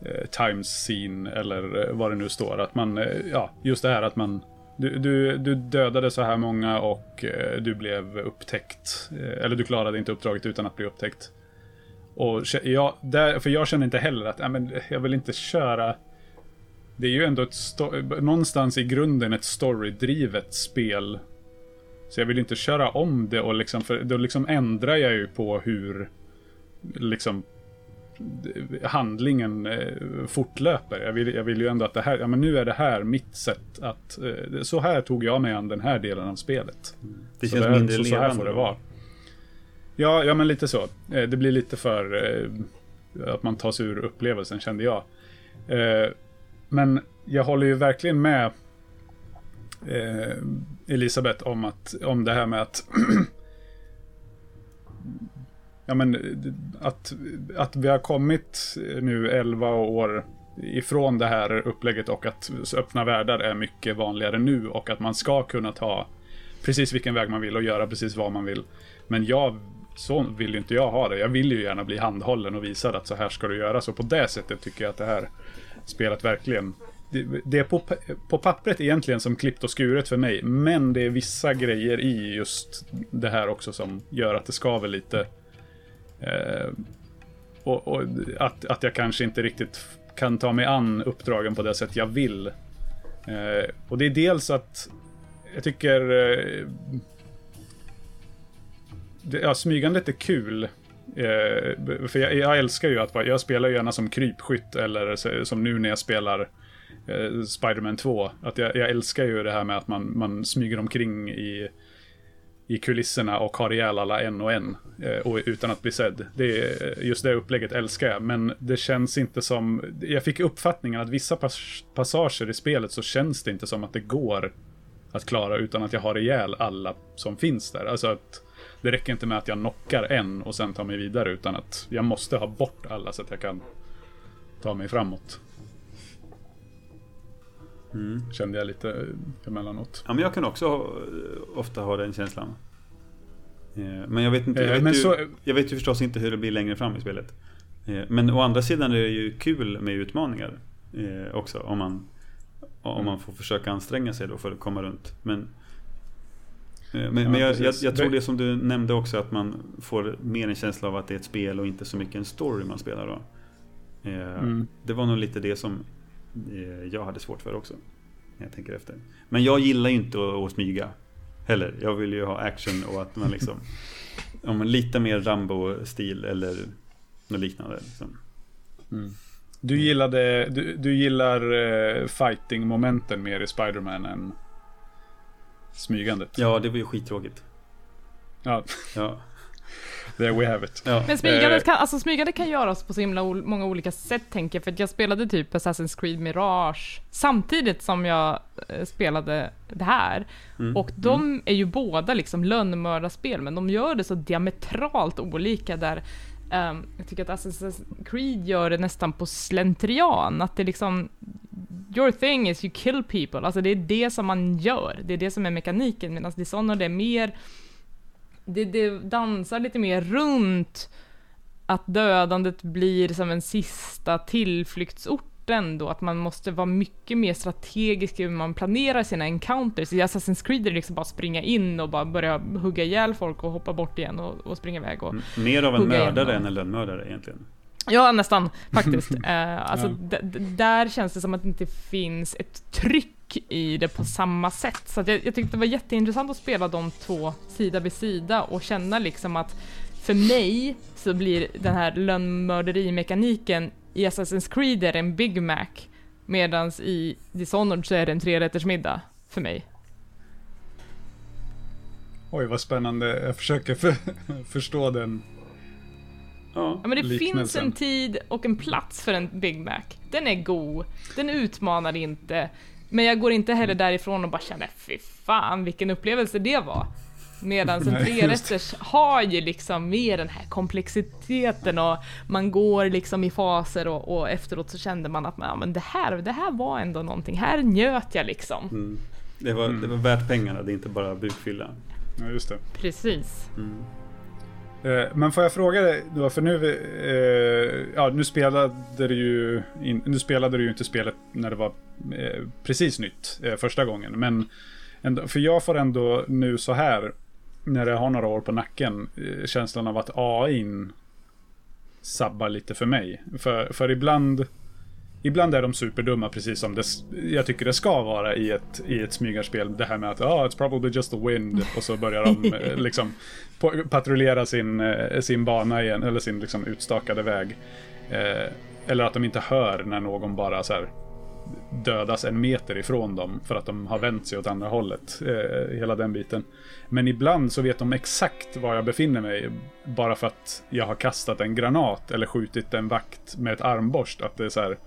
eh, times scene eller eh, vad det nu står. Att man, eh, ja, just det här att man du, du, du dödade så här många och eh, du blev upptäckt. Eh, eller du klarade inte uppdraget utan att bli upptäckt. Och jag, där, för jag känner inte heller att, ja, men jag vill inte köra det är ju ändå ett någonstans i grunden ett storydrivet spel. Så jag vill inte köra om det och liksom, för då liksom ändrar jag ju på hur liksom handlingen eh, fortlöper. Jag vill, jag vill ju ändå att det här, ja men nu är det här mitt sätt att, eh, så här tog jag mig an den här delen av spelet. det Så känns det- mindre så, så här får det vara. Ja, ja men lite så. Eh, Det blir lite för att man tar sig ur upplevelsen kände jag. Men jag håller ju verkligen med eh, Elisabeth om, att, om det här med att (clears throat) Ja men att, att vi har kommit nu 11 år ifrån det här upplägget och att öppna världar är mycket vanligare nu och att man ska kunna ta precis vilken väg man vill och göra precis vad man vill. Men jag, så vill ju inte jag ha det. Jag vill ju gärna bli handhållen och visad att så här ska du göra. Så på det sättet tycker jag att det här spelet verkligen det, det är på, på pappret egentligen som klippt och skuret för mig. Men det är vissa grejer i just det här också som gör att det skaver lite. Eh, och och att, att jag kanske inte riktigt kan ta mig an uppdragen på det sätt jag vill. Eh, och det är dels att jag tycker... Eh, det, ja, smygandet är kul. Eh, för jag, jag älskar ju att jag spelar gärna som krypskytt eller som nu när jag spelar eh, Spiderman Spider-Man 2. Att jag, jag älskar ju det här med att man, man smyger omkring i, i kulisserna och har ihjäl alla en och en. Eh, och utan att bli sedd. Det, just det upplägget älskar jag. Men det känns inte som... Jag fick uppfattningen att vissa pas, passager i spelet så känns det inte som att det går att klara utan att jag har ihjäl alla som finns där. Alltså att det räcker inte med att jag knockar en och sen tar mig vidare utan att jag måste ha bort alla så att jag kan ta mig framåt. Mm. Kände jag lite eh, emellanåt. Ja, men jag kan också ha, ofta ha den känslan. Eh, Men jag vet, inte, jag, Eh, vet ju, så- jag vet ju förstås inte hur det blir längre fram i spelet. Eh, Men å andra sidan är det ju kul med utmaningar eh, också. Om man, om man får försöka anstränga sig då för att komma runt. Men, eh, men, men jag, jag, jag tror Det- som du nämnde också att man får mer en känsla av att det är ett spel och inte så mycket en story man spelar då. Eh, Mm. Det var nog lite det som eh, jag hade svårt för också. När jag tänker efter. Men jag gillar ju inte att, att smyga. Heller. Jag vill ju ha action och att man liksom (laughs) om man lite mer Rambo-stil eller något liknande. Liksom. Mm. Du gillade, du, du gillar fighting-momenten mer i Spider-Man än smygandet? Ja, det var ju skittråkigt. Ja, Ja. there we have it. Ja. Men smygandet Eh. kan, alltså smygandet kan göras på så himla ol- många olika sätt tänker jag, för att jag spelade typ Assassin's Creed Mirage samtidigt som jag eh, spelade det här. Mm. Och de är ju båda liksom lönnmördarspel, men de gör det så diametralt olika där Um, jag tycker att Assassin's Creed gör det nästan på slentrian, att det liksom Your thing is you kill people, alltså det är det som man gör, det är det som är mekaniken, medan Dishonored är mer det, det dansar lite mer runt att dödandet blir som en sista tillflyktsort ändå, att man måste vara mycket mer strategisk i hur man planerar sina encounters. I Assassin's Creed är det liksom bara springa in och bara börja hugga ihjäl folk och hoppa bort igen och, och springa iväg. Och. Mer av en mördare än en lönnmördare egentligen. Ja, nästan faktiskt. (laughs) Eh, alltså, Ja. där känns det som att det inte finns ett tryck i det på samma sätt. Så jag, jag tyckte det var jätteintressant att spela de två sida vid sida och känna liksom att för mig så blir den här lönnmörderimekaniken i Assassin's Creed är det en Big Mac medans i Dishonored så är det en trerättersmiddag för mig. Oj, vad spännande. Jag försöker för, (laughs) förstå den. Ja. Ja men det finns Liknelsen. en tid och en plats för en Big Mac. Den är god, den utmanar inte, men jag går inte heller därifrån och bara känner fy fan vilken upplevelse det var. Medan en trerätters har ju liksom mer den här komplexiteten och man går liksom i faser och, och efteråt så kände man att ja, men det, här, det här var ändå någonting, här njöt jag liksom. Mm. Det, var, det var värt pengarna, det är inte bara bukfylla. Ja, just det. Precis. Mm. Eh, Men får jag fråga dig då, för nu, eh, ja, nu spelade du ju in, nu spelade du ju inte spelet när det var eh, precis nytt eh, första gången. Men ändå, för jag får ändå nu så här, när jag har några år på nacken, eh, känslan av att AI sabbar lite för mig. För, för ibland, ibland är de superdumma precis som det, jag tycker det ska vara i ett, i ett smygarspel. Det här med att oh, it's probably just the wind (laughs) och så börjar de eh, liksom patrullera sin, eh, sin bana igen, eller sin liksom utstakade väg. Eh, eller att de inte hör när någon bara så här dödas en meter ifrån dem för att de har vänt sig åt andra hållet. Eh, hela den biten. Men ibland så vet de exakt var jag befinner mig bara för att jag har kastat en granat eller skjutit en vakt med ett armborst. Att det är så här,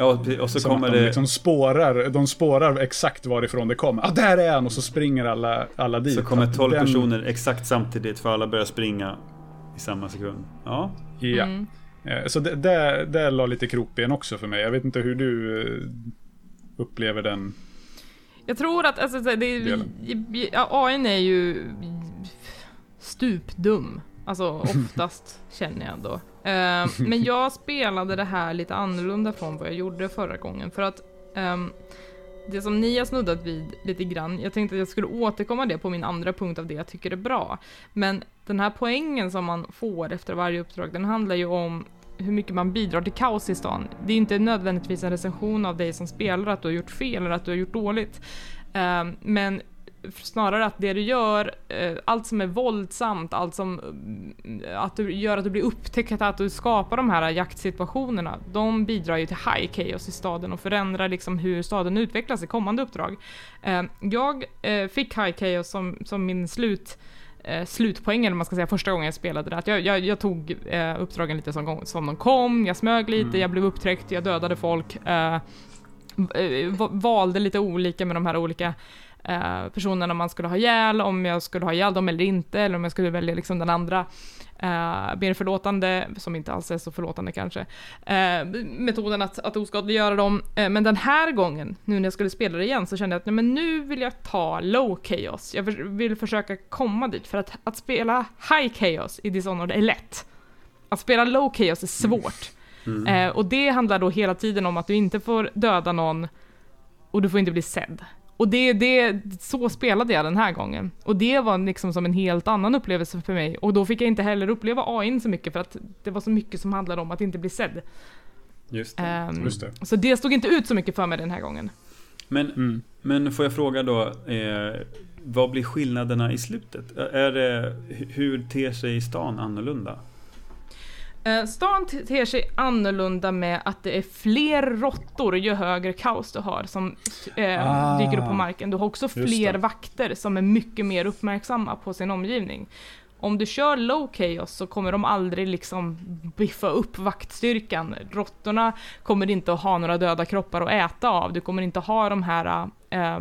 Ja, och så som kommer att de det... liksom spårar, de spårar exakt varifrån det kommer. Ah, där är han! Och så springer alla, alla dit. Så kommer Att 12 den- personer exakt samtidigt för alla börjar springa i samma sekund. Ja, Ja. Mm. Eh, Så det, det, det la lite krokben också för mig. Jag vet inte hur du eh, upplever den. Jag tror att alltså, det är, AI är ju stupdum. Alltså (laughs) oftast känner jag ändå. Eh, men jag spelade det här lite annorlunda från vad jag gjorde förra gången. För att ehm, det som ni har snuddat vid lite grann, jag tänkte att jag skulle återkomma det på min andra punkt av det jag tycker är bra. Men den här poängen som man får efter varje uppdrag, den handlar ju om hur mycket man bidrar till kaos i stan. Det är inte nödvändigtvis en recension av dig som spelare att du har gjort fel eller att du har gjort dåligt. Eh, men snarare att det du gör, eh, allt som är våldsamt, allt som eh, att du gör att du blir upptäckt, att du skapar de här jaktsituationerna, de bidrar ju till high chaos i staden och förändrar liksom hur staden utvecklas i kommande uppdrag. Jag fick high chaos som, som min slut eh, slutpoängen, man ska säga, första gången jag spelade det. Att jag, jag, jag tog eh, uppdragen lite som, som de kom, jag smög lite, Mm. jag blev upptäckt, jag dödade folk. Eh, eh, va- valde lite olika med de här olika eh, personerna man skulle ha ihjäl, om jag skulle ha ihjäl dem eller inte, eller om jag skulle välja liksom den andra eh, mer förlåtande, som inte alls är så förlåtande kanske, eh, metoden att, att oskadliggöra dem. Eh, men den här gången, nu när jag skulle spela det igen, så kände jag att nej, men nu vill jag ta low chaos. Jag vill försöka komma dit, för att, att spela high chaos i Dishonored är lätt. Att spela low chaos är svårt. Mm. Eh, och det handlar då hela tiden om att du inte får döda någon och du får inte bli sedd. Och det, det, så spelade jag den här gången. Och det var liksom som en helt annan upplevelse för mig. Och då fick jag inte heller uppleva AI så mycket för att det var så mycket som handlade om att inte bli sedd. Just det. Um, Just det. Så det stod inte ut så mycket för mig den här gången. Men, mm. men får jag fråga då, eh, vad blir skillnaderna i slutet? Är det, hur ter sig stan annorlunda? Eh, stan ter sig annorlunda med att det är fler råttor ju högre kaos du har som eh, ah, dyker upp på marken. Du har också fler vakter som är mycket mer uppmärksamma på sin omgivning. Om du kör low chaos så kommer de aldrig liksom biffa upp vaktstyrkan. Råttorna kommer inte att ha några döda kroppar att äta av. Du kommer inte ha de här eh,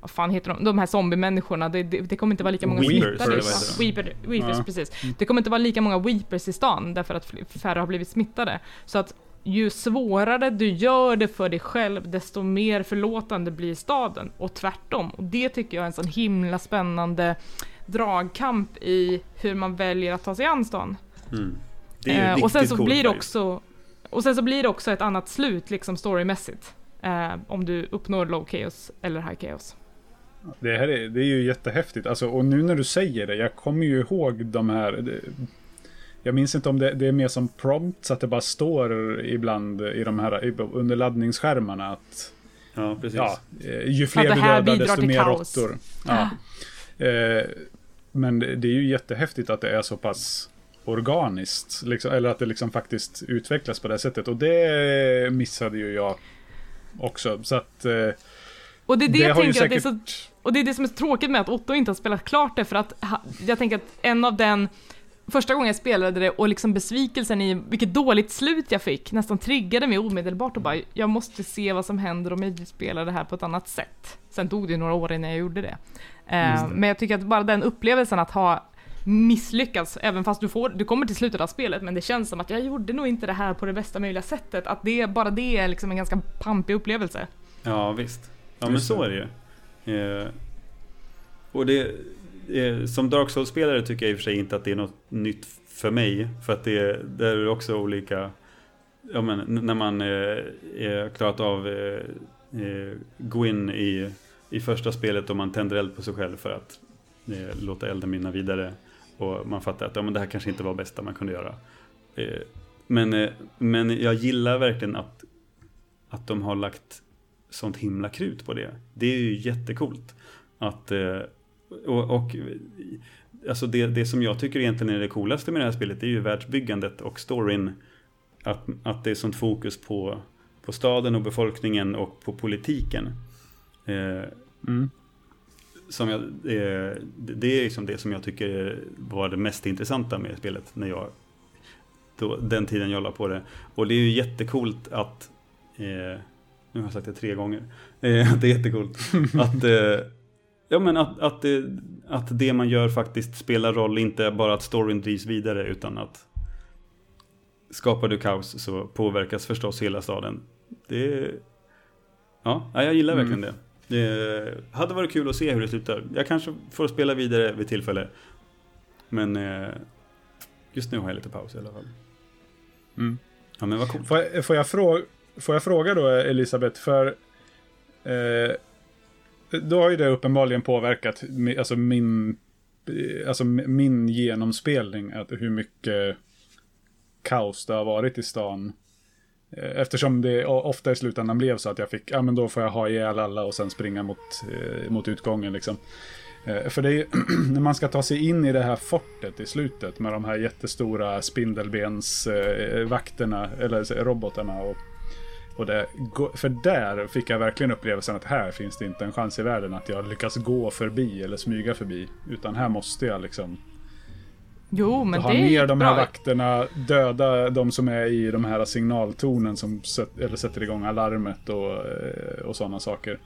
vad fan heter de, de här zombiemänniskorna, det, det, det kommer inte vara lika många weepers, smittade. Weeper, weepers, ja. precis. Mm. Det kommer inte vara lika många weepers i stan, därför att färre har blivit smittade. Så att ju svårare du gör det för dig själv, desto mer förlåtande blir staden. Och tvärtom. Och det tycker jag är en sån himla spännande dragkamp i hur man väljer att ta sig an stan. Mm. Eh, och sen så blir det också och sen så blir det också ett annat slut liksom storymässigt. Eh, om du uppnår low chaos eller high chaos. Det här är, det är ju jättehäftigt. Alltså, och nu när du säger det, jag kommer ju ihåg de här... Det, jag minns inte om det, det, är mer som prompts, att det bara står ibland i de här under laddningsskärmarna att... Ja, precis. Ja, eh, ju fler du dödar, desto mer råttor. Ja. Eh, men det är ju jättehäftigt att det är så pass organiskt. Liksom, eller att det liksom faktiskt utvecklas på det sättet. Och det missade ju jag också. Så att... Eh, och det är det, det jag tänker säkert... att det är så... Och det är det som är tråkigt med att Otto inte har spelat klart det, för att jag tänker att en av den första gången jag spelade det och liksom besvikelsen i vilket dåligt slut jag fick nästan triggade mig omedelbart och bara jag måste se vad som händer om jag spelar det här på ett annat sätt. Sen tog det ju några år innan jag gjorde det. Uh, men jag tycker att bara den upplevelsen att ha misslyckats, även fast du, får, du kommer till slutet av spelet, men det känns som att jag gjorde nog inte det här på det bästa möjliga sättet. Att det, bara det är liksom en ganska pampig upplevelse. Ja, visst. Ja, men så är det ju. Eh, och det, eh, som Dark Souls-spelare tycker jag i och för sig inte att det är något nytt för mig. För att det, det är också olika, ja men när man eh, klarat av eh, eh Gwyn i, i första spelet och man tänder eld på sig själv för att eh, låta elden minna vidare. Och man fattar att ja, men det här kanske inte var det bästa man kunde göra. Eh, men, eh, men jag gillar verkligen att, att de har lagt sånt himla krut på det. Det är ju jättekult. Att, eh, och, och alltså det, det som jag tycker egentligen är det coolaste med det här spelet det är ju världsbyggandet och storyn. Att, att det är sånt fokus på, på staden och befolkningen och på politiken. Eh, mm. som jag, eh, det är liksom det som jag tycker var det mest intressanta med spelet när jag då, den tiden jag la på det. Och det är ju jättekult att eh, nu har jag sagt det tre gånger. Eh, det är jättekult. (laughs) att, eh, ja, men att, att, det, att det man gör faktiskt spelar roll, inte bara att storyn drivs vidare utan att skapar du kaos så påverkas förstås hela staden. Det, ja, jag gillar mm. verkligen det. Det hade varit kul att se hur det slutar. Jag kanske får spela vidare vid tillfälle. Men eh, just nu har jag lite paus i alla fall. Mm. Ja men vad coolt. Får jag, får jag fråga, Får jag fråga då Elisabeth, för eh, då har ju det uppenbarligen påverkat alltså min, eh, alltså min genomspelning, att hur mycket kaos det har varit i stan. Eh, eftersom det ofta i slutändan blev så att jag fick, ja men då får jag ha ihjäl alla och sen springa mot, eh, mot utgången liksom. Eh, för det är ju, (clears throat) när man ska ta sig in i det här fortet i slutet med de här jättestora spindelbensvakterna, eh, eller robotarna och och det, för där fick jag verkligen upplevelsen att här finns det inte en chans i världen att jag lyckas gå förbi eller smyga förbi. Utan här måste jag liksom Jo, men ha det ner de här bra. vakterna, döda de som är i de här signaltornen som sätter, eller sätter igång alarmet och, eh, och sådana saker.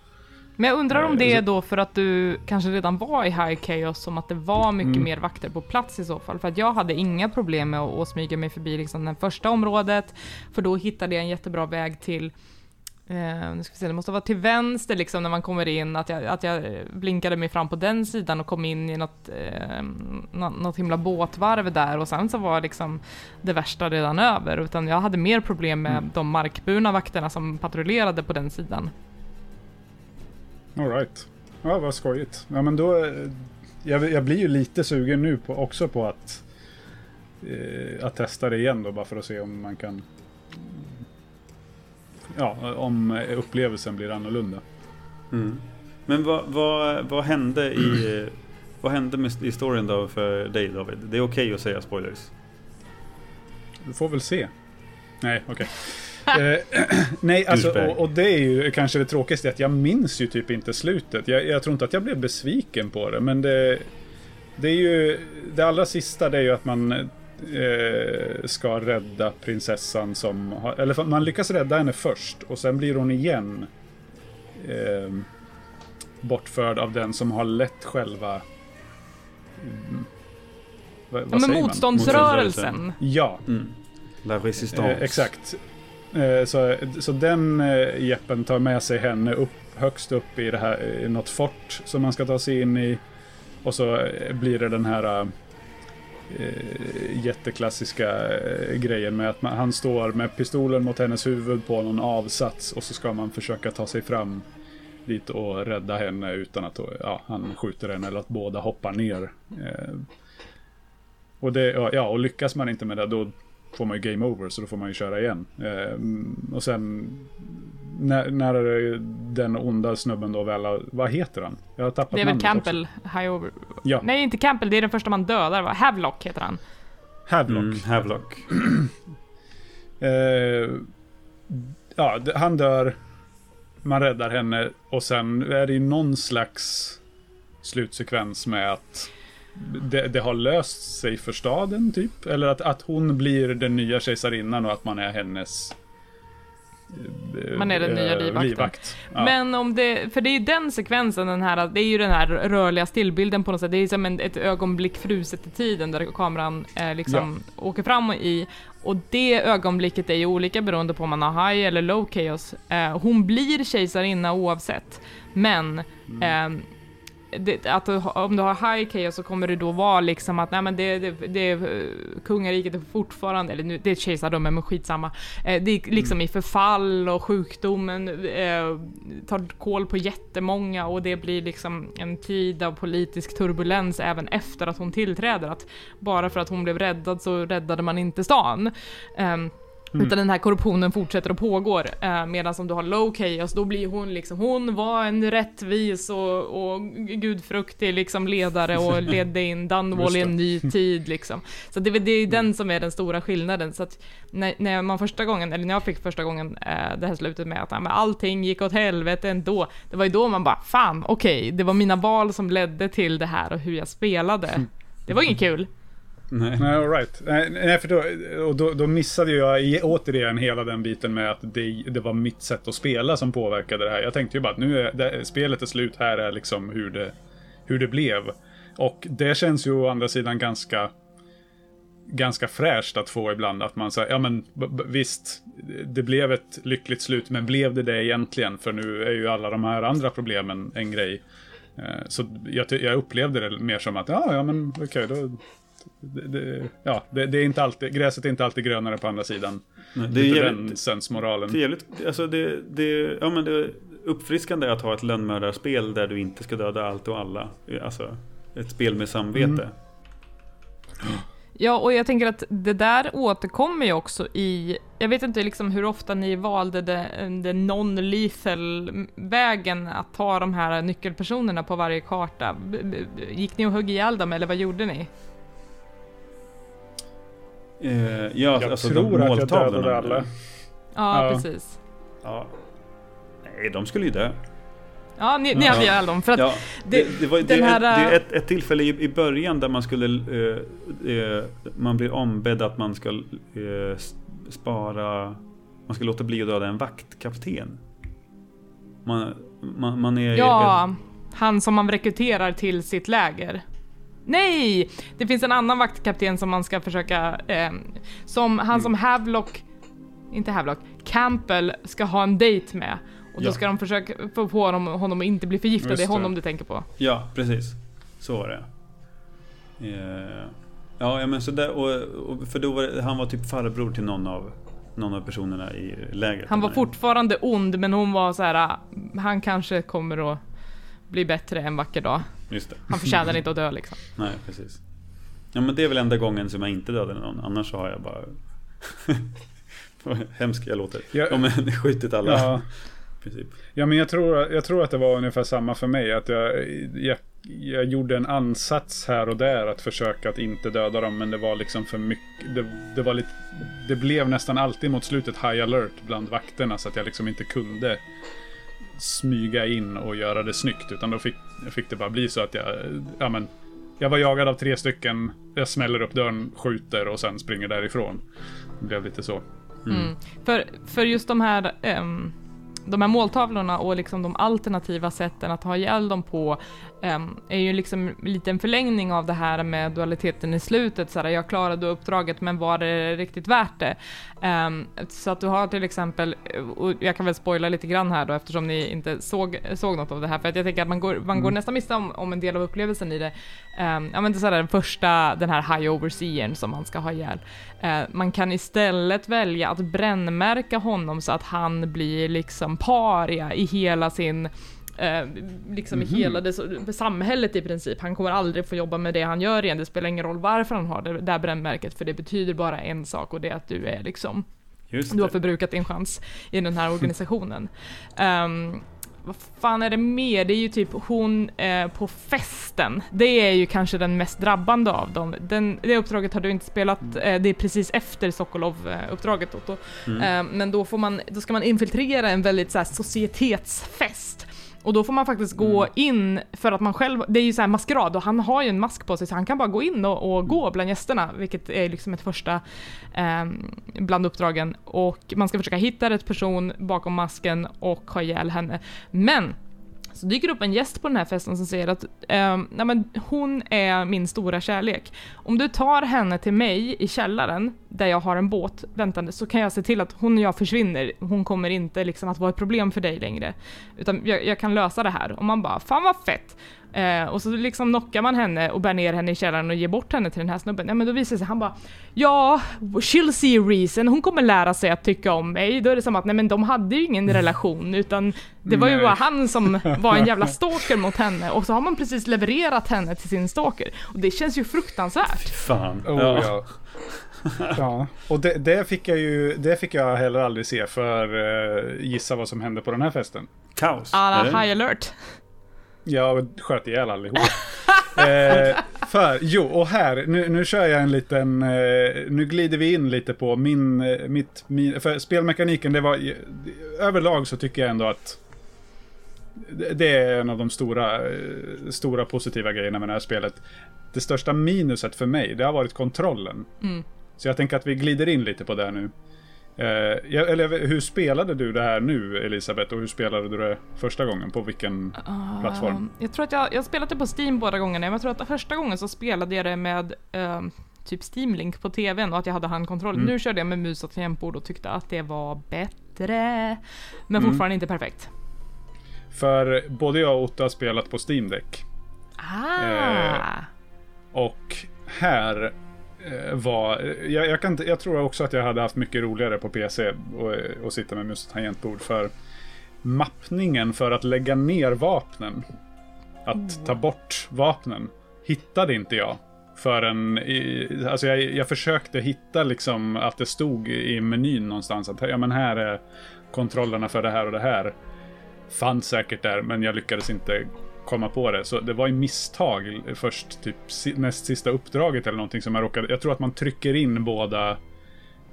Men jag undrar om Eh, det är då för att du kanske redan var i High Chaos, som att det var mycket Mm. mer vakter på plats i så fall. För att jag hade inga problem med att, att smyga mig förbi liksom det första området, för då hittade jag en jättebra väg till Eh, nu ska vi se, det måste vara till vänster liksom när man kommer in, att jag, att jag blinkade mig fram på den sidan och kom in i något, nå- något himla båtvarv där och sen så var liksom det värsta redan över, utan jag hade mer problem med Mm. de markburna vakterna som patrullerade på den sidan. Alright. Ja, vad skojigt. Ja, men då... eh, Jag, jag blir ju lite sugen nu på, också på att, eh, att testa det igen då, bara för att se om man kan... Ja, om upplevelsen blir annorlunda. Mm. Men vad, vad, vad hände i... (clears throat) Vad hände med, i storyn då för dig David? Det är okej att säga spoilers. Du får väl se. Nej, okej. Eh, (clears throat) nej, alltså, och, och det är ju kanske det tråkigaste, att jag minns ju typ inte slutet. Jag, jag tror inte att jag blev besviken på det, men det, det är ju... Det allra sista det är ju att man eh, ska rädda prinsessan som har... Eller man lyckas rädda henne först, och sen blir hon igen eh, bortförd av den som har lett själva... Mm, vad, Ja, vad men säger man? motståndsrörelsen. Ja, Mm. La Resistance. Eh, exakt. Eh, så, så den eh, jeppen tar med sig henne upp högst upp i det här, i något fort som man ska ta sig in i. Och så eh, blir det den här jätteklassiska grejen med att man, han står med pistolen mot hennes huvud på någon avsats och så ska man försöka ta sig fram dit och rädda henne utan att ja, han skjuter henne eller att båda hoppar ner. Och, det, ja, och lyckas man inte med det då får man ju game over så då får man ju köra igen. Eh, och sen när, när den onda snubben då väl vad heter han? Jag har tappat Det är väl Campbell, High Over... Ja, Nej, inte Campbell, det är den första man dödar va? Havlock heter han. Havelock. Mm, Havelock. (clears throat) Eh, ja, han dör. Man räddar henne och sen är det ju någon slags slutsekvens med att det, det har löst sig för staden typ. Eller att, att hon blir den nya kejsarinnan och att man är hennes eh, Man är den nya eh, livvakten. Ja. Men om det, för det är ju den sekvensen, den här, det är ju den här rörliga stillbilden på något sätt, det är som en, ett ögonblick fruset i tiden där kameran eh, liksom åker fram i. Och det ögonblicket är ju olika beroende på om man har high eller low chaos. Eh, hon blir kejsarinna oavsett, men Mm. ehm, det, att om du har high chaos så kommer det då vara liksom att nej men det, det, det eh, kungariket är fortfarande, eller nu, det är ett kejsardöme men skitsamma. Eh, det är liksom i förfall och sjukdomen eh, tar koll på jättemånga och det blir liksom en tid av politisk turbulens även efter att hon tillträder. Att bara för att hon blev räddad så räddade man inte stan. Ehm, Mm. Utan den här korruptionen fortsätter och pågår. Eh, Medan om du har low chaos, då blir hon liksom, hon var en rättvis och, och gudfruktig liksom ledare och (laughs) ledde in Dunwall i en ny (laughs) tid liksom. Så det, det är den som är den stora skillnaden. Så att när, när man första gången, eller när jag fick första gången eh, det här slutet med att ja, men allting gick åt helvete ändå. Det var ju då man bara, fan okej, det var mina val som ledde till det här och hur jag spelade. Det var inget kul. Nej. Nej, all right. Nej, nej, för då, och då, då missade jag återigen hela den biten med att det, det var mitt sätt att spela som påverkade det här. Jag tänkte ju bara att nu är det, spelet är slut, här är liksom hur det, hur det blev. Och det känns ju å andra sidan ganska ganska fräscht att få ibland att man säger, ja men visst, det blev ett lyckligt slut, men blev det det egentligen? För nu är ju alla de här andra problemen en grej. Eh, så jag, jag upplevde det mer som att, ja, ja men okej, då, det, det, ja, det, det är inte alltid, gräset är inte alltid grönare på andra sidan. Nej, Det är jävligt, den sensmoralen. jävligt, alltså det, det, ja men det är uppfriskande att ha ett lönnmördarspel där du inte ska döda allt och alla. Alltså, ett spel med samvete. Ja, och jag tänker att det där återkommer ju också i, jag vet inte liksom hur ofta ni valde det non-lethal vägen att ta de här nyckelpersonerna på varje karta. Gick ni och högg ihjäl dem eller vad gjorde ni? Eh, ja, Jag alltså tror de att jag dödade alla. Ja, Ja. precis. Ja. Nej, de skulle ju dö. Ja, ni, ni hade ihjäl dem för att Ja, det- det, var, det, här, är ett, det är äh, ett, ett tillfälle i, i början där man skulle eh, eh, Man blir ombedd att man ska eh, spara Man ska låta bli att döda en vaktkapten Man, man, man är... Ja, han som man rekryterar till sitt läger. Nej! Det finns en annan vaktkapten som man ska försöka... Eh, som han Mm. som Havlock... Inte Havlock. Campbell ska ha en dejt med. Och då Ja. ska de försöka få på honom, honom att inte bli förgiftad. Just Det är det. honom du tänker på. Ja, precis. Så var det. Eh, Ja, men så där, och, och, för då var det, han var typ farbror till någon av, någon av personerna i lägret. Han var fortfarande ond, men hon var så här. ah, Han kanske kommer att bli bättre en vacker dag. Just det. Han förtjänar inte att dö liksom. (laughs) Nej, precis. Ja men det är väl enda gången som jag inte dödade någon. Annars så har jag bara... Vad (laughs) hemskt jag låter. Ja. Ja, men skjutit alla. Ja, princip. ja men jag tror, jag tror att det var ungefär samma för mig. Att jag, jag, jag gjorde en ansats här och där att försöka att inte döda dem. Men det var liksom för mycket. Det, det var lite... Det blev nästan alltid mot slutet high alert bland vakterna. Så att jag liksom inte kunde smyga in och göra det snyggt. Utan då fick, fick det bara bli så att jag... Ja men... Jag var jagad av tre stycken. Jag smäller upp dörren, skjuter och sen springer därifrån. Det blev lite så. Mm. För, för just de här, ehm, de här måltavlorna och liksom de alternativa sätten att ha ihjäl dem på är ju liksom lite en förlängning av det här med dualiteten i slutet. Så här, jag klarade uppdraget, men var det riktigt värt det? Ehm, så att du har till exempel, och jag kan väl spoila lite grann här då eftersom ni inte såg, såg något av det här, för att jag tänker att man går, man går nästan miste om, om en del av upplevelsen i det. Um, ja men det är sådär den första, den här high overseern som man ska ha ihjäl. Eh, man kan istället välja att brännmärka honom så att han blir liksom paria i hela sin eh, liksom i hela det, samhället i princip. Han kommer aldrig få jobba med det han gör igen. Det spelar ingen roll varför han har det där brännmärket, för det betyder bara en sak och det är att du är liksom du har förbrukat din chans i den här organisationen. (laughs) Ehm, vad fan är det mer? Det är ju typ hon eh, på festen. Det är ju kanske den mest drabbande av dem. Den, det uppdraget har du inte spelat, eh, det är precis efter Sokolov-uppdraget. Otto. Mm. Eh, men då, får man, då ska man infiltrera en väldigt så här, societetsfest. Och då får man faktiskt gå in, för att man själv, det är ju så här maskerad och han har ju en mask på sig så han kan bara gå in och, och gå bland gästerna, vilket är liksom ett första eh, bland uppdragen. Och man ska försöka hitta rätt person bakom masken och ha ihjäl henne. Men så dyker det upp en gäst på den här festen som säger att eh, nej men hon är min stora kärlek. Om du tar henne till mig i källaren, där jag har en båt väntande, så kan jag se till att hon och jag försvinner. Hon kommer inte liksom att vara ett problem för dig längre. Utan jag, jag kan lösa det här. Och man bara, fan vad fett! Eh, och så liksom knockar man henne och bär ner henne i källaren och ger bort henne till den här snubben. Ja men då visar det sig, han bara Ja, she'll see a reason, hon kommer lära sig att tycka om mig. Då är det som att nej men de hade ju ingen relation utan det var ju Nej. bara han som var en jävla (laughs) stalker mot henne och så har man precis levererat henne till sin stalker. Och det känns ju fruktansvärt. Fan. Oh, ja. (laughs) ja. Och det, det fick jag ju, det fick jag heller aldrig se för uh, gissa vad som hände på den här festen. Kaos. Alla high alert. Jag sköt ihjäl allihop. (laughs) eh, för, jo, och här, nu, nu kör jag en liten, eh, nu glider vi in lite på min, eh, mitt, min, för spelmekaniken, det var, överlag så tycker jag ändå att det det är en av de stora, eh, stora positiva grejerna med det här spelet. Det största minuset för mig, det har varit kontrollen. Mm. Så jag tänker att vi glider in lite på det nu. Eh, eller hur spelade du det här nu, Elisabeth? Och hur spelade du det första gången? På vilken plattform? Um, jag tror att jag, jag spelat det på Steam båda gångerna, men jag tror att första gången så spelade jag det med um, typ Steam Link på TVn och att jag hade handkontroll. Mm. Nu körde jag med mus och tangentbord och tyckte att det var bättre. Men Mm. fortfarande inte perfekt. För både jag och Otto har spelat på Steam Deck. Ah! Eh, Och här eh, var... Jag, jag, kan, jag tror också att jag hade haft mycket roligare på PC och, och sitta med mus och tangentbord. För mappningen för att lägga ner vapnen, att ta bort vapnen, hittade inte jag. Förrän i, alltså jag, jag försökte hitta liksom att det stod i menyn någonstans att ja, men här är kontrollerna för det här och det här. Fanns säkert där, men jag lyckades inte komma på det. Så det var i misstag först, typ näst sista uppdraget eller någonting som jag råkade... Jag tror att man trycker in båda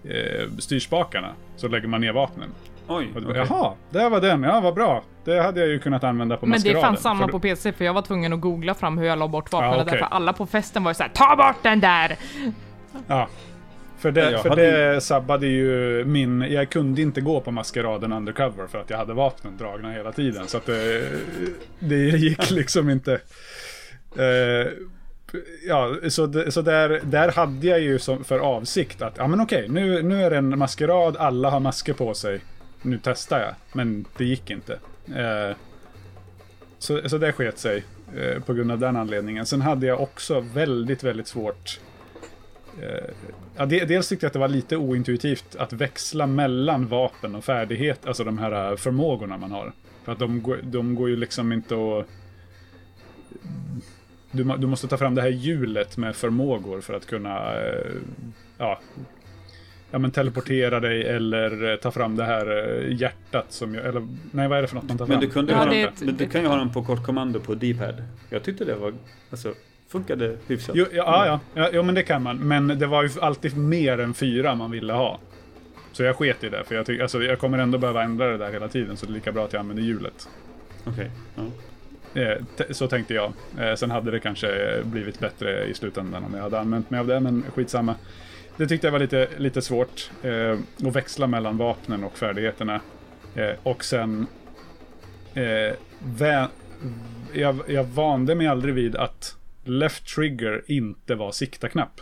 eh, styrspakarna, så lägger man ner vapnen. Oj, Och okej. Jaha, där var den. Ja, vad bra. Det hade jag ju kunnat använda på Men det är maskeraden. fan samma För- på PC för jag var tvungen att googla fram hur jag la bort vapnen Ja, okej. därför alla på festen var ju såhär Ta bort den där! Ja. För det, Jag för hade det sabbade ju min... Jag kunde inte gå på maskeraden undercover för att jag hade vapnen dragna hela tiden. Så att det, det gick (laughs) liksom inte. Eh, ja, så, det, så där, där hade jag ju som, för avsikt att, ja men okej, nu, nu är det en maskerad, alla har masker på sig. Nu testar jag, men det gick inte. Eh, så, så det sket sig eh, på grund av den anledningen. Sen hade jag också väldigt, väldigt svårt Eh, Ja, de- dels tyckte jag att det var lite ointuitivt att växla mellan vapen och färdighet, alltså de här eh, förmågorna man har. För att de, går- de går ju liksom inte att... Du, du måste ta fram det här hjulet med förmågor för att kunna eh, ja, ja, men teleportera dig eller eh, ta fram det här eh, hjärtat som ju, eller nej vad är det för något man tar fram? Men du, kunde Ja, ha ett- men du kan ju ha dem på kortkommando på D-pad. Jag tyckte det var, alltså, funkade hyfsat. Jo, ja, ja, ja, ja, jo, men det kan man. Men det var ju alltid mer än fyra man ville ha. Så jag sket i det, för jag, tyck, alltså, jag kommer ändå behöva ändra det där hela tiden, så det är lika bra att jag använder hjulet. Okej. Ja. Eh, så tänkte jag. Eh, sen hade det kanske blivit bättre i slutändan om jag hade använt mig av det, men skitsamma. Det tyckte jag var lite, lite svårt. Eh, att växla mellan vapnen och färdigheterna. Och sen... Jag, jag vande mig aldrig vid att left trigger inte var sikta-knapp.